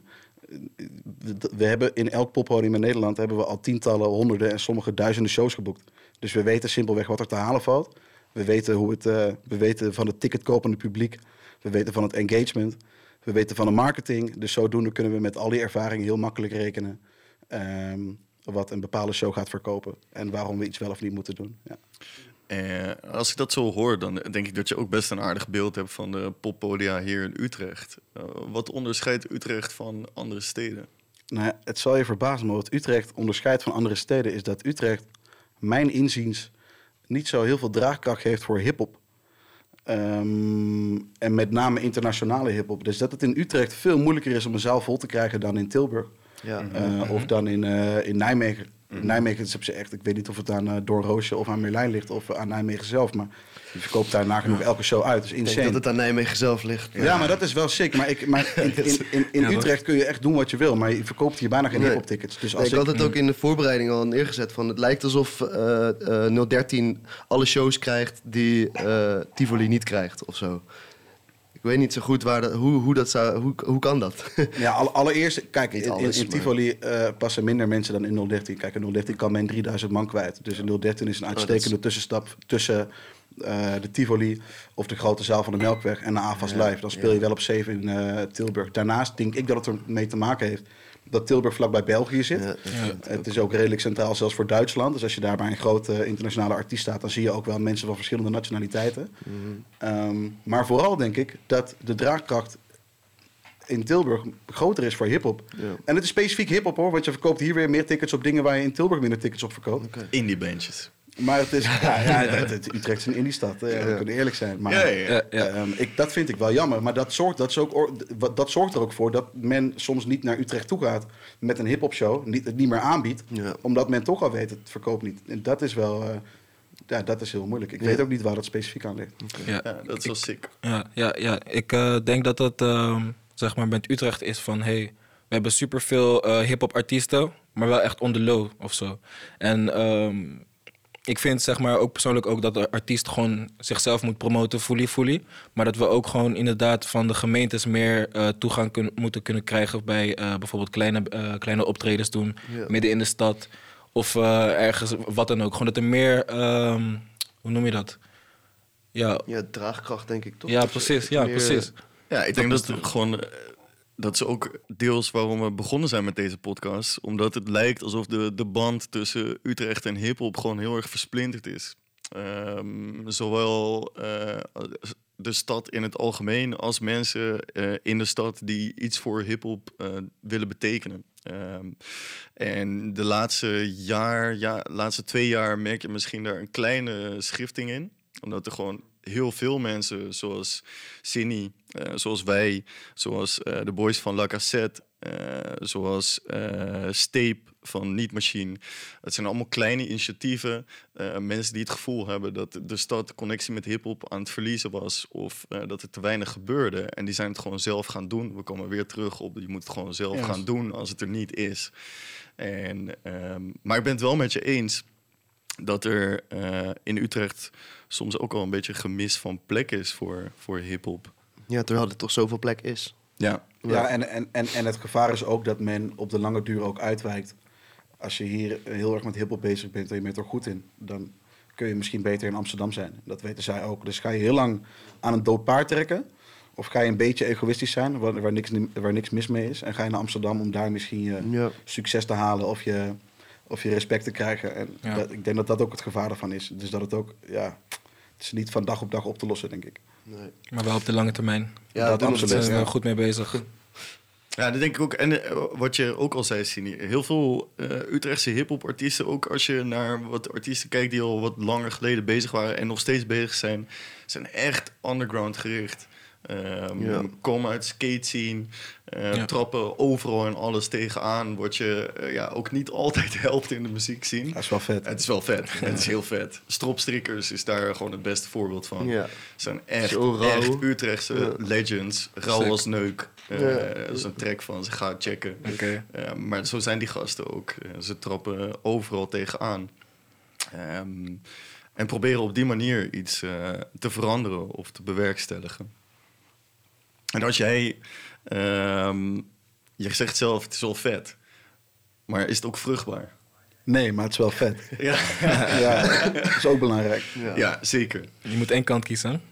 [SPEAKER 4] We hebben in elk poppodium in Nederland hebben we al tientallen, honderden en sommige duizenden shows geboekt. Dus we weten simpelweg wat er te halen valt. We weten, hoe het, eh, we weten van het ticketkopende publiek. We weten van het engagement. We weten van de marketing. Dus zodoende kunnen we met al die ervaring heel makkelijk rekenen. ehm, wat een bepaalde show gaat verkopen. En waarom we iets wel of niet moeten doen. Ja.
[SPEAKER 3] Eh, als ik dat zo hoor, dan denk ik dat je ook best een aardig beeld hebt van de poppodia hier in Utrecht. Eh, wat onderscheidt Utrecht van andere steden?
[SPEAKER 4] Nou, ja, het zal je verbazen, maar wat Utrecht onderscheidt van andere steden is dat Utrecht, mijn inziens, niet zo heel veel draagkracht heeft voor hip-hop. Ehm, en met name internationale hip-hop. Dus dat het in Utrecht veel moeilijker is om een zaal vol te krijgen dan in Tilburg.
[SPEAKER 2] Ja.
[SPEAKER 4] Eh, Of dan in, eh, in Nijmegen. Nijmegen is op zich echt, ik weet niet of het aan uh, Door Roosje of aan Merlijn ligt of aan Nijmegen zelf. Maar die verkoopt daar nagenoeg elke show uit. Dus
[SPEAKER 2] Ik denk
[SPEAKER 4] insane.
[SPEAKER 2] dat het aan Nijmegen zelf ligt.
[SPEAKER 4] Ja, maar dat is wel sick. Maar, ik, maar *laughs* in, in, in, in Utrecht kun je echt doen wat je wil. Maar je verkoopt hier bijna geen
[SPEAKER 2] Nee.
[SPEAKER 4] hip-hop tickets. Dus
[SPEAKER 2] Nee,
[SPEAKER 4] als
[SPEAKER 2] ik had het ook in de voorbereiding al neergezet. Van, het lijkt alsof eh, eh, 013 alle shows krijgt die eh, Tivoli niet krijgt of zo. Ik weet niet zo goed waar dat, hoe, hoe, dat zou, hoe, hoe kan dat? *laughs*
[SPEAKER 4] Ja, alle- allereerst, kijk, in, in,
[SPEAKER 2] alles,
[SPEAKER 4] in
[SPEAKER 2] maar-
[SPEAKER 4] Tivoli eh, passen minder mensen dan in 013. Kijk, in 013 kan men 3000 man kwijt. Dus in 013 is een uitstekende
[SPEAKER 2] Oh, is-
[SPEAKER 4] tussenstap tussen eh, de Tivoli of de grote zaal van de Melkweg en de AFAS
[SPEAKER 2] Ja,
[SPEAKER 4] Live. Dan speel
[SPEAKER 2] ja.
[SPEAKER 4] je wel op safe in eh, Tilburg. Daarnaast denk ik dat het ermee te maken heeft dat Tilburg vlakbij België zit.
[SPEAKER 2] Ja,
[SPEAKER 4] Het is ook redelijk centraal, zelfs voor Duitsland. Dus als je daar bij een grote internationale artiest staat, dan zie je ook wel mensen van verschillende nationaliteiten.
[SPEAKER 2] Mhm.
[SPEAKER 4] Ehm, maar vooral denk ik dat de draagkracht in Tilburg groter is voor hip-hop.
[SPEAKER 2] Ja.
[SPEAKER 4] En het is specifiek hip-hop hoor, want je verkoopt hier weer meer tickets op dingen waar je in Tilburg minder tickets op verkoopt.
[SPEAKER 3] Indie bandjes.
[SPEAKER 4] Maar het is, *laughs* ja, ja, het, Utrecht is een indie-stad, eh, we
[SPEAKER 2] Ja.
[SPEAKER 4] kunnen eerlijk zijn. Maar,
[SPEAKER 3] Ja, ja, ja.
[SPEAKER 5] Ja, ja.
[SPEAKER 4] Ehm, ik, dat vind ik wel jammer. Maar dat zorgt, dat, is ook, dat zorgt er ook voor dat men soms niet naar Utrecht toe gaat met een hip-hop show. Niet, het niet meer aanbiedt.
[SPEAKER 2] Ja.
[SPEAKER 4] Omdat men toch al weet, het verkoopt niet. En dat is wel. eh, ja, dat is heel moeilijk. Ik
[SPEAKER 2] Ja.
[SPEAKER 4] weet ook niet waar dat specifiek aan ligt.
[SPEAKER 5] Ja,
[SPEAKER 3] Ja, dat is wel sick.
[SPEAKER 5] ja, ja, ja. ik eh, denk dat dat ehm, zeg maar met Utrecht is van hey, we hebben superveel eh hip-hop artiesten, maar wel echt on the low of zo. En ehm, ik vind zeg maar ook persoonlijk ook dat de artiest gewoon zichzelf moet promoten, fully, fully. Maar dat we ook gewoon inderdaad van de gemeentes meer eh, toegang kun- moeten kunnen krijgen bij eh, bijvoorbeeld kleine, eh, kleine optredens doen,
[SPEAKER 2] Ja.
[SPEAKER 5] midden in de stad. Of eh, ergens, wat dan ook. Gewoon dat er meer, ehm, hoe noem je dat? Ja,
[SPEAKER 2] Ja, draagkracht denk ik toch?
[SPEAKER 5] ja
[SPEAKER 2] Dat
[SPEAKER 5] precies. Ja,
[SPEAKER 2] meer-
[SPEAKER 5] precies.
[SPEAKER 3] Ja, ik denk dat het gewoon. Dat is ook deels waarom we begonnen zijn met deze podcast. Omdat het lijkt alsof de, de band tussen Utrecht en hip-hop gewoon heel erg versplinterd is. Ehm, zowel eh, de stad in het algemeen als mensen eh, in de stad die iets voor hip-hop eh, willen betekenen. Ehm, en de laatste jaar, ja, laatste twee jaar merk je misschien daar een kleine schifting in. Omdat er gewoon heel veel mensen, zoals Cindy, zoals wij, zoals eh, de boys van La Cassette, eh, zoals eh Steep van Niet Machine. Het zijn allemaal kleine initiatieven. eh, mensen die het gevoel hebben dat de stad connectie met hip-hop aan het verliezen was. Of eh, dat er te weinig gebeurde. En die zijn het gewoon zelf gaan doen. We komen weer terug op. Je moet het gewoon zelf gaan doen als het er niet is. En, ehm, maar ik ben het wel met je eens dat er eh, in Utrecht soms ook wel een beetje gemis van plek is voor, voor hip-hop.
[SPEAKER 2] Ja, terwijl er toch zoveel plek is.
[SPEAKER 3] Ja.
[SPEAKER 4] Ja, en, en, en, en het gevaar is ook dat men op de lange duur ook uitwijkt. Als je hier heel erg met hiphop bezig bent en je bent er goed in, dan kun je misschien beter in Amsterdam zijn. Dat weten zij ook. Dus ga je heel lang aan een dood paard trekken, of ga je een beetje egoïstisch zijn, waar, waar, niks, waar niks mis mee is, en ga je naar Amsterdam om daar misschien je
[SPEAKER 2] Ja.
[SPEAKER 4] succes te halen of je, of je respect te krijgen. En
[SPEAKER 5] Ja.
[SPEAKER 4] dat, ik denk dat dat ook het gevaar ervan is. Dus dat het ook, ja, het is niet van dag op dag op te lossen, denk ik.
[SPEAKER 2] Nee.
[SPEAKER 5] Maar wel op de lange termijn.
[SPEAKER 2] Ja,
[SPEAKER 4] Dat
[SPEAKER 2] doen
[SPEAKER 5] zijn we goed mee bezig.
[SPEAKER 3] Ja, dat denk ik ook. En eh, wat je ook al zei, Sini, heel veel eh, Utrechtse hip-hop artiesten, ook als je naar wat artiesten kijkt die al wat langer geleden bezig waren en nog steeds bezig zijn, zijn echt underground gericht. Ehm,
[SPEAKER 2] Ja.
[SPEAKER 3] Komen uit skate scene, eh,
[SPEAKER 5] Ja.
[SPEAKER 3] trappen overal en alles tegenaan, wat je eh, ja, ook niet *laughs* altijd helpt in de muziek zien.
[SPEAKER 4] Dat is wel vet.
[SPEAKER 3] Het is wel vet. Het is heel vet. Stropstrikkers is daar gewoon het beste voorbeeld van.
[SPEAKER 2] Ja.
[SPEAKER 3] Het zijn echt,
[SPEAKER 2] Zo
[SPEAKER 3] echt Utrechtse
[SPEAKER 2] Ja.
[SPEAKER 3] legends. Rauw als neuk. Eh,
[SPEAKER 2] Ja.
[SPEAKER 3] Dat is een track van ze. Ga checken.
[SPEAKER 5] Oké.
[SPEAKER 3] Eh, maar zo zijn die gasten ook. Ze trappen overal tegenaan. Ehm, en proberen op die manier iets eh, te veranderen of te bewerkstelligen. En als jij... ehm, je zegt zelf, het is wel vet. Maar is het ook vruchtbaar?
[SPEAKER 4] Nee, maar het is wel vet. *laughs*
[SPEAKER 3] Ja, *laughs*
[SPEAKER 4] ja, dat is ook belangrijk.
[SPEAKER 2] Ja.
[SPEAKER 3] ja zeker.
[SPEAKER 5] Je moet één kant kiezen.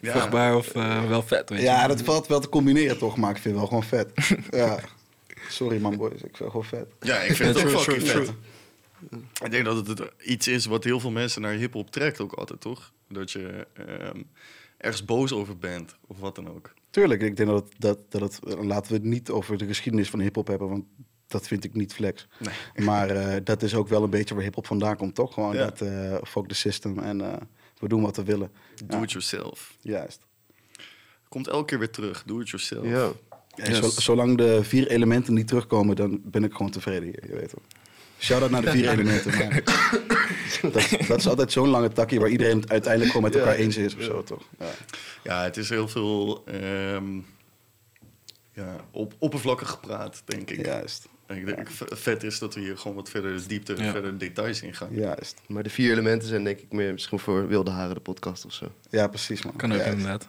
[SPEAKER 3] Ja.
[SPEAKER 5] Vruchtbaar of eh, wel vet, weet je.
[SPEAKER 4] Ja, dat valt wel te combineren toch, maar ik vind het wel gewoon vet. *laughs* ja. Sorry man boys, ik vind het gewoon vet.
[SPEAKER 3] Ja, ik vind het ook fucking
[SPEAKER 5] true,
[SPEAKER 3] vet. Ik denk dat het iets is wat heel veel mensen naar hip-hop trekt ook altijd, toch? Dat je ehm, ergens boos over bent of wat dan ook.
[SPEAKER 4] Tuurlijk, ik denk dat dat, dat het, laten we het niet over de geschiedenis van hip-hop hebben, want dat vind ik niet flex.
[SPEAKER 3] Nee. *laughs*
[SPEAKER 4] Maar eh, dat is ook wel een beetje waar hip-hop vandaan komt, toch? Gewoon
[SPEAKER 3] Ja.
[SPEAKER 4] dat eh fuck the system en eh, we doen wat we willen.
[SPEAKER 3] Do
[SPEAKER 4] Ja.
[SPEAKER 3] it yourself.
[SPEAKER 4] Juist.
[SPEAKER 3] Komt elke keer weer terug. Do it yourself.
[SPEAKER 2] Ja.
[SPEAKER 4] En
[SPEAKER 3] Yes.
[SPEAKER 4] zo- zolang de vier elementen niet terugkomen, dan ben ik gewoon tevreden hier, je weet wel. Shout-out naar de vier *laughs* elementen. man. *laughs* dat, dat is altijd zo'n lange takkie waar iedereen het uiteindelijk gewoon met elkaar eens is of zo, toch? Ja.
[SPEAKER 3] Ja, het is heel veel ehm, ja, op, oppervlakkig gepraat, denk ik.
[SPEAKER 4] Juist.
[SPEAKER 3] En ik denk vet is dat we hier gewoon wat verder de diepte,
[SPEAKER 5] Ja.
[SPEAKER 3] verder details in gaan.
[SPEAKER 4] Juist.
[SPEAKER 2] Maar de vier elementen zijn denk ik meer misschien voor Wilde Haren de podcast of zo.
[SPEAKER 4] Ja, precies man.
[SPEAKER 5] Kan ook
[SPEAKER 4] Juist.
[SPEAKER 5] inderdaad.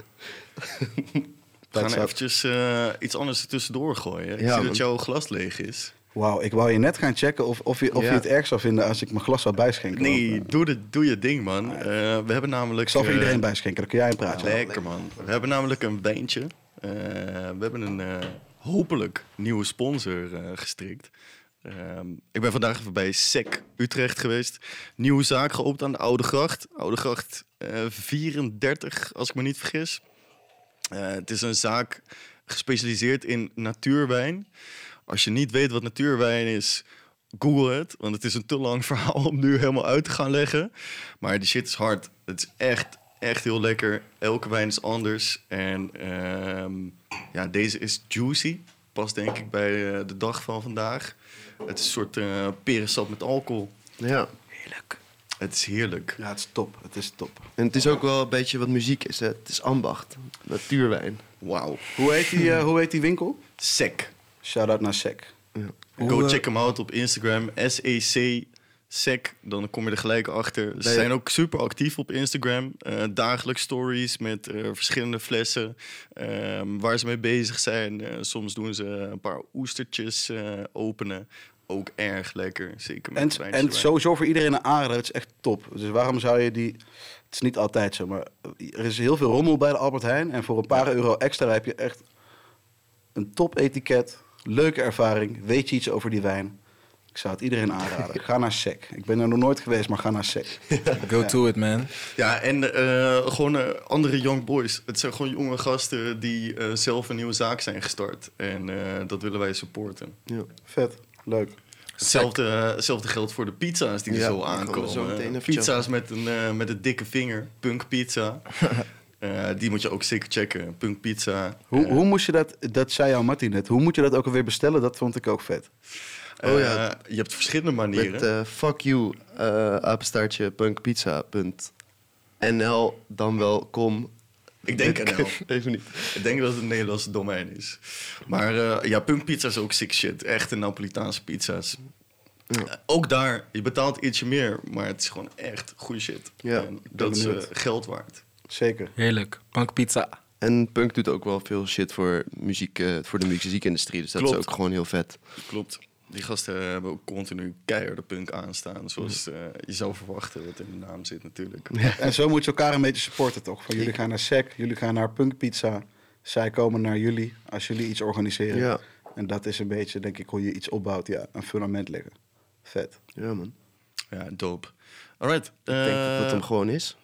[SPEAKER 3] We
[SPEAKER 4] Dat
[SPEAKER 3] gaan eventjes eh, iets anders er tussendoor gooien. Ik
[SPEAKER 2] Ja,
[SPEAKER 3] zie
[SPEAKER 2] man.
[SPEAKER 3] dat jouw glas leeg is.
[SPEAKER 4] Wauw, ik wou je net gaan checken of, of, je, of
[SPEAKER 2] Ja.
[SPEAKER 4] je het erg zou vinden als ik mijn glas zou bijschenken.
[SPEAKER 3] Nee,
[SPEAKER 4] Want, eh,
[SPEAKER 3] doe, de, doe je ding, man. Eh, we hebben namelijk...
[SPEAKER 4] ik zal voor
[SPEAKER 3] eh,
[SPEAKER 4] iedereen bijschenken, dan kun jij een praatje.
[SPEAKER 3] Lekker, man. We hebben namelijk een wijntje. We hebben een hopelijk nieuwe sponsor gestrikt. Ehm, ik ben vandaag even bij SEC Utrecht geweest. Nieuwe zaak geopend aan de Oude Gracht. Oude Gracht eh, 34, als ik me niet vergis. Het is een zaak gespecialiseerd in natuurwijn. Als je niet weet wat natuurwijn is, google het. Want het is een te lang *laughs* verhaal om nu helemaal uit te gaan leggen. Maar die shit is hard. Het is echt, echt heel lekker. Elke wijn is anders. En ehm, ja, deze is juicy. Past denk ik bij eh, de dag van vandaag. Het is een soort eh perensap met alcohol.
[SPEAKER 2] Ja.
[SPEAKER 3] Heerlijk. Het is heerlijk.
[SPEAKER 4] Ja, het is top. Het is top.
[SPEAKER 2] En het is ook wel een beetje wat muziek is. Hè? Het is ambacht, natuurwijn.
[SPEAKER 3] Wauw.
[SPEAKER 4] Hoe heet die, eh, hoe heet die winkel?
[SPEAKER 3] Sec.
[SPEAKER 4] Shout-out naar Sec.
[SPEAKER 3] Go
[SPEAKER 5] eh,
[SPEAKER 3] check hem out op Instagram. SEC Sec. Dan kom je er gelijk achter. Ze zijn ook super actief op Instagram. Eh, dagelijks stories met eh, verschillende flessen. ehm, waar ze mee bezig zijn. Eh, soms doen ze een paar oestertjes eh, openen. Ook erg lekker. Zeker met
[SPEAKER 4] En, en sowieso voor iedereen een aanrader. Het is echt top. Dus waarom zou je die... Het is niet altijd zo, maar er is heel veel rommel bij de Albert Heijn. En voor een paar euro extra heb je echt een top etiket. Leuke ervaring. Weet je iets over die wijn? Ik zou het iedereen aanraden. Ga naar Sec. Ik ben er nog nooit geweest, maar ga naar Sec. *laughs*
[SPEAKER 5] Go to it, man.
[SPEAKER 3] Ja, en eh, gewoon eh, andere young boys. Het zijn gewoon jonge gasten die eh, zelf een nieuwe zaak zijn gestart. En eh, dat willen wij supporten.
[SPEAKER 2] Ja.
[SPEAKER 4] Vet. Leuk.
[SPEAKER 3] Hetzelfde, hetzelfde geldt voor de pizza's die er
[SPEAKER 2] Ja,
[SPEAKER 3] zo aankomen.
[SPEAKER 2] zo meteen even
[SPEAKER 3] pizza's met een, met een dikke vinger. Punk pizza. *laughs* Eh, die moet je ook zeker checken. Punk pizza.
[SPEAKER 4] Hoe,
[SPEAKER 3] Eh,
[SPEAKER 4] hoe moest je dat... Dat zei jou Martin net. Hoe moet je dat ook alweer bestellen? Dat vond ik ook vet.
[SPEAKER 2] Oh ja.
[SPEAKER 3] eh, je hebt verschillende manieren.
[SPEAKER 2] Met eh, fuck you, uh, apenstaartje, punkpizza.nl, dan wel com.
[SPEAKER 3] Ik denk NL. *laughs*
[SPEAKER 2] Even niet.
[SPEAKER 3] Ik denk dat het een Nederlandse domein is. Maar eh, ja, punkpizza is ook sick shit. Echte Napolitaanse pizza's.
[SPEAKER 2] Ja.
[SPEAKER 3] Eh, ook daar, je betaalt ietsje meer, maar het is gewoon echt goede shit.
[SPEAKER 2] Ja,
[SPEAKER 3] en dat is eh, geld waard.
[SPEAKER 4] Zeker.
[SPEAKER 5] Heerlijk. Punk pizza.
[SPEAKER 2] En punk doet ook wel veel shit voor, muziek, eh, voor de muziekindustrie. Dus dat
[SPEAKER 3] Klopt.
[SPEAKER 2] is ook gewoon heel vet.
[SPEAKER 3] Klopt. Die gasten hebben ook continu keiharde punk aanstaan. Zoals eh, je zou verwachten, wat in de naam zit natuurlijk.
[SPEAKER 4] En zo moet je elkaar een beetje supporten, toch? Van jullie gaan naar Sec, jullie gaan naar Punk Pizza. Zij komen naar jullie als jullie iets organiseren.
[SPEAKER 2] Ja,
[SPEAKER 4] En dat is een beetje, denk ik, hoe je iets opbouwt. Ja, een fundament leggen. Vet.
[SPEAKER 2] ja man.
[SPEAKER 3] Ja, dope. Alright.
[SPEAKER 2] Ik denk dat
[SPEAKER 3] eh,
[SPEAKER 2] dat hem gewoon is.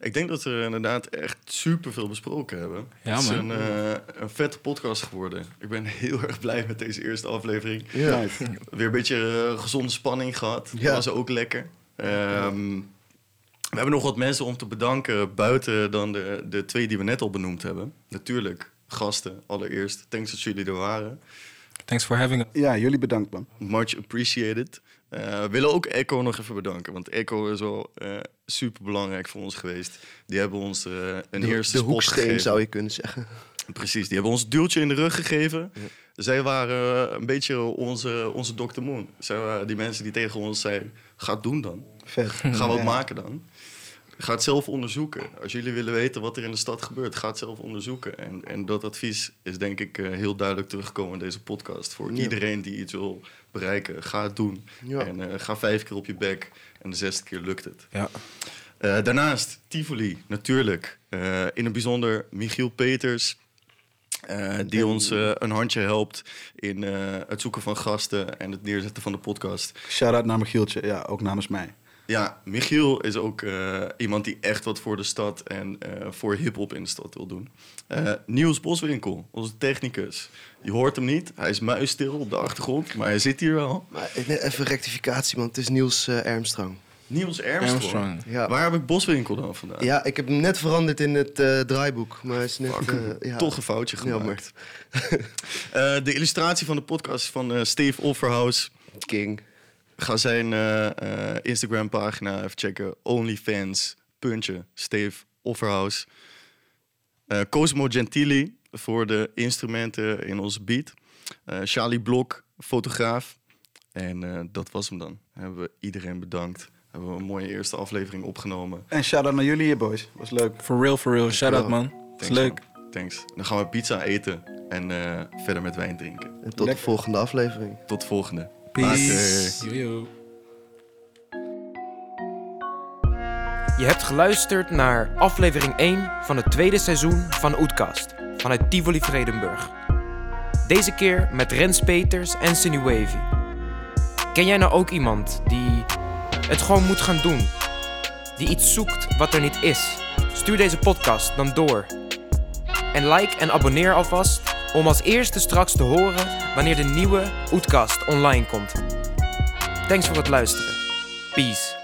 [SPEAKER 3] Ik denk dat we inderdaad echt super veel besproken hebben.
[SPEAKER 5] Ja,
[SPEAKER 3] het is een, eh, een vette podcast geworden. Ik ben *laughs* heel erg blij met deze eerste aflevering.
[SPEAKER 2] Ja.
[SPEAKER 4] Nice.
[SPEAKER 3] Weer een beetje eh, gezonde spanning gehad. Dat
[SPEAKER 2] Ja.
[SPEAKER 3] was ook lekker. Ehm, we hebben nog wat mensen om te bedanken buiten dan de, de twee die we net al benoemd hebben. Natuurlijk, gasten allereerst. Thanks dat jullie er waren.
[SPEAKER 5] Thanks for having us.
[SPEAKER 4] Ja, jullie bedankt, man.
[SPEAKER 3] Much appreciated. Eh, we willen ook Echo nog even bedanken. Want Echo is wel eh, super belangrijk voor ons geweest. Die hebben ons eh, een
[SPEAKER 2] De,
[SPEAKER 3] eerste
[SPEAKER 2] de
[SPEAKER 3] spot gegeven.
[SPEAKER 2] zou je kunnen zeggen.
[SPEAKER 3] Precies, die hebben ons een duwtje in de rug gegeven. Zij waren eh, een beetje onze, onze Dr. Moon. Zij waren die mensen die tegen ons zeiden, ga het doen dan.
[SPEAKER 4] Vet.
[SPEAKER 3] Ga wat
[SPEAKER 4] Ja.
[SPEAKER 3] maken dan. Ga het zelf onderzoeken. Als jullie willen weten wat er in de stad gebeurt, ga het zelf onderzoeken. En, en dat advies is denk ik eh, heel duidelijk teruggekomen in deze podcast. Voor
[SPEAKER 2] Ja.
[SPEAKER 3] iedereen die iets wil bereiken, ga het doen.
[SPEAKER 2] Ja.
[SPEAKER 3] En eh, ga vijf keer op je bek en de zesde keer lukt het.
[SPEAKER 5] Ja.
[SPEAKER 3] Eh, daarnaast Tivoli, natuurlijk. In het bijzonder Michiel Peters. die ons een handje helpt in het zoeken van gasten en het neerzetten van de podcast.
[SPEAKER 4] Shout-out naar Michieltje. Ja, ook namens mij.
[SPEAKER 3] Ja, Michiel is ook eh, iemand die echt wat voor de stad en eh, voor hip-hop in de stad wil doen. Eh, Niels Boswinkel, onze technicus. Je hoort hem niet, hij is muisstil op de achtergrond, maar hij zit hier wel.
[SPEAKER 2] Maar even rectificatie, man. Het is Niels Armstrong.
[SPEAKER 3] Niels Armstrong.
[SPEAKER 5] Armstrong.
[SPEAKER 2] Ja.
[SPEAKER 3] Waar heb ik Boswinkel dan vandaan?
[SPEAKER 2] Ja, ik heb hem net veranderd in het eh, draaiboek. Maar hij is net...
[SPEAKER 3] Fuck,
[SPEAKER 2] eh, ja.
[SPEAKER 3] Toch een foutje gemaakt. Eh, de illustratie van de podcast van eh, Steve Offerhouse.
[SPEAKER 2] King.
[SPEAKER 3] Ga zijn eh, eh, Instagram pagina even checken. OnlyFans, puntje, Steve Offerhouse. Eh, Cosmo Gentili voor de instrumenten in onze beat. Eh, Charlie Blok, fotograaf. En eh, dat was hem dan. Hebben we iedereen bedankt. Hebben we een mooie eerste aflevering opgenomen.
[SPEAKER 4] En shout-out naar jullie hier, boys. Was leuk.
[SPEAKER 5] For real, for real. Shout out, man. Is
[SPEAKER 3] Thanks,
[SPEAKER 5] leuk.
[SPEAKER 3] man. Thanks. Dan gaan we pizza eten en eh, verder met wijn drinken.
[SPEAKER 2] En tot de volgende aflevering.
[SPEAKER 3] Tot de volgende.
[SPEAKER 5] Peace.
[SPEAKER 3] Later.
[SPEAKER 5] Yo, yo.
[SPEAKER 1] Je hebt geluisterd naar aflevering 1 van het tweede seizoen van Oetkast vanuit Tivoli Vredenburg. Deze keer met Rens Peters en Sunny Wavy. Ken jij nou ook iemand die het gewoon moet gaan doen? Die iets zoekt wat er niet is? Stuur deze podcast dan door. En like en abonneer alvast om als eerste straks te horen wanneer de nieuwe Oetkast online komt. Thanks voor het luisteren. Peace.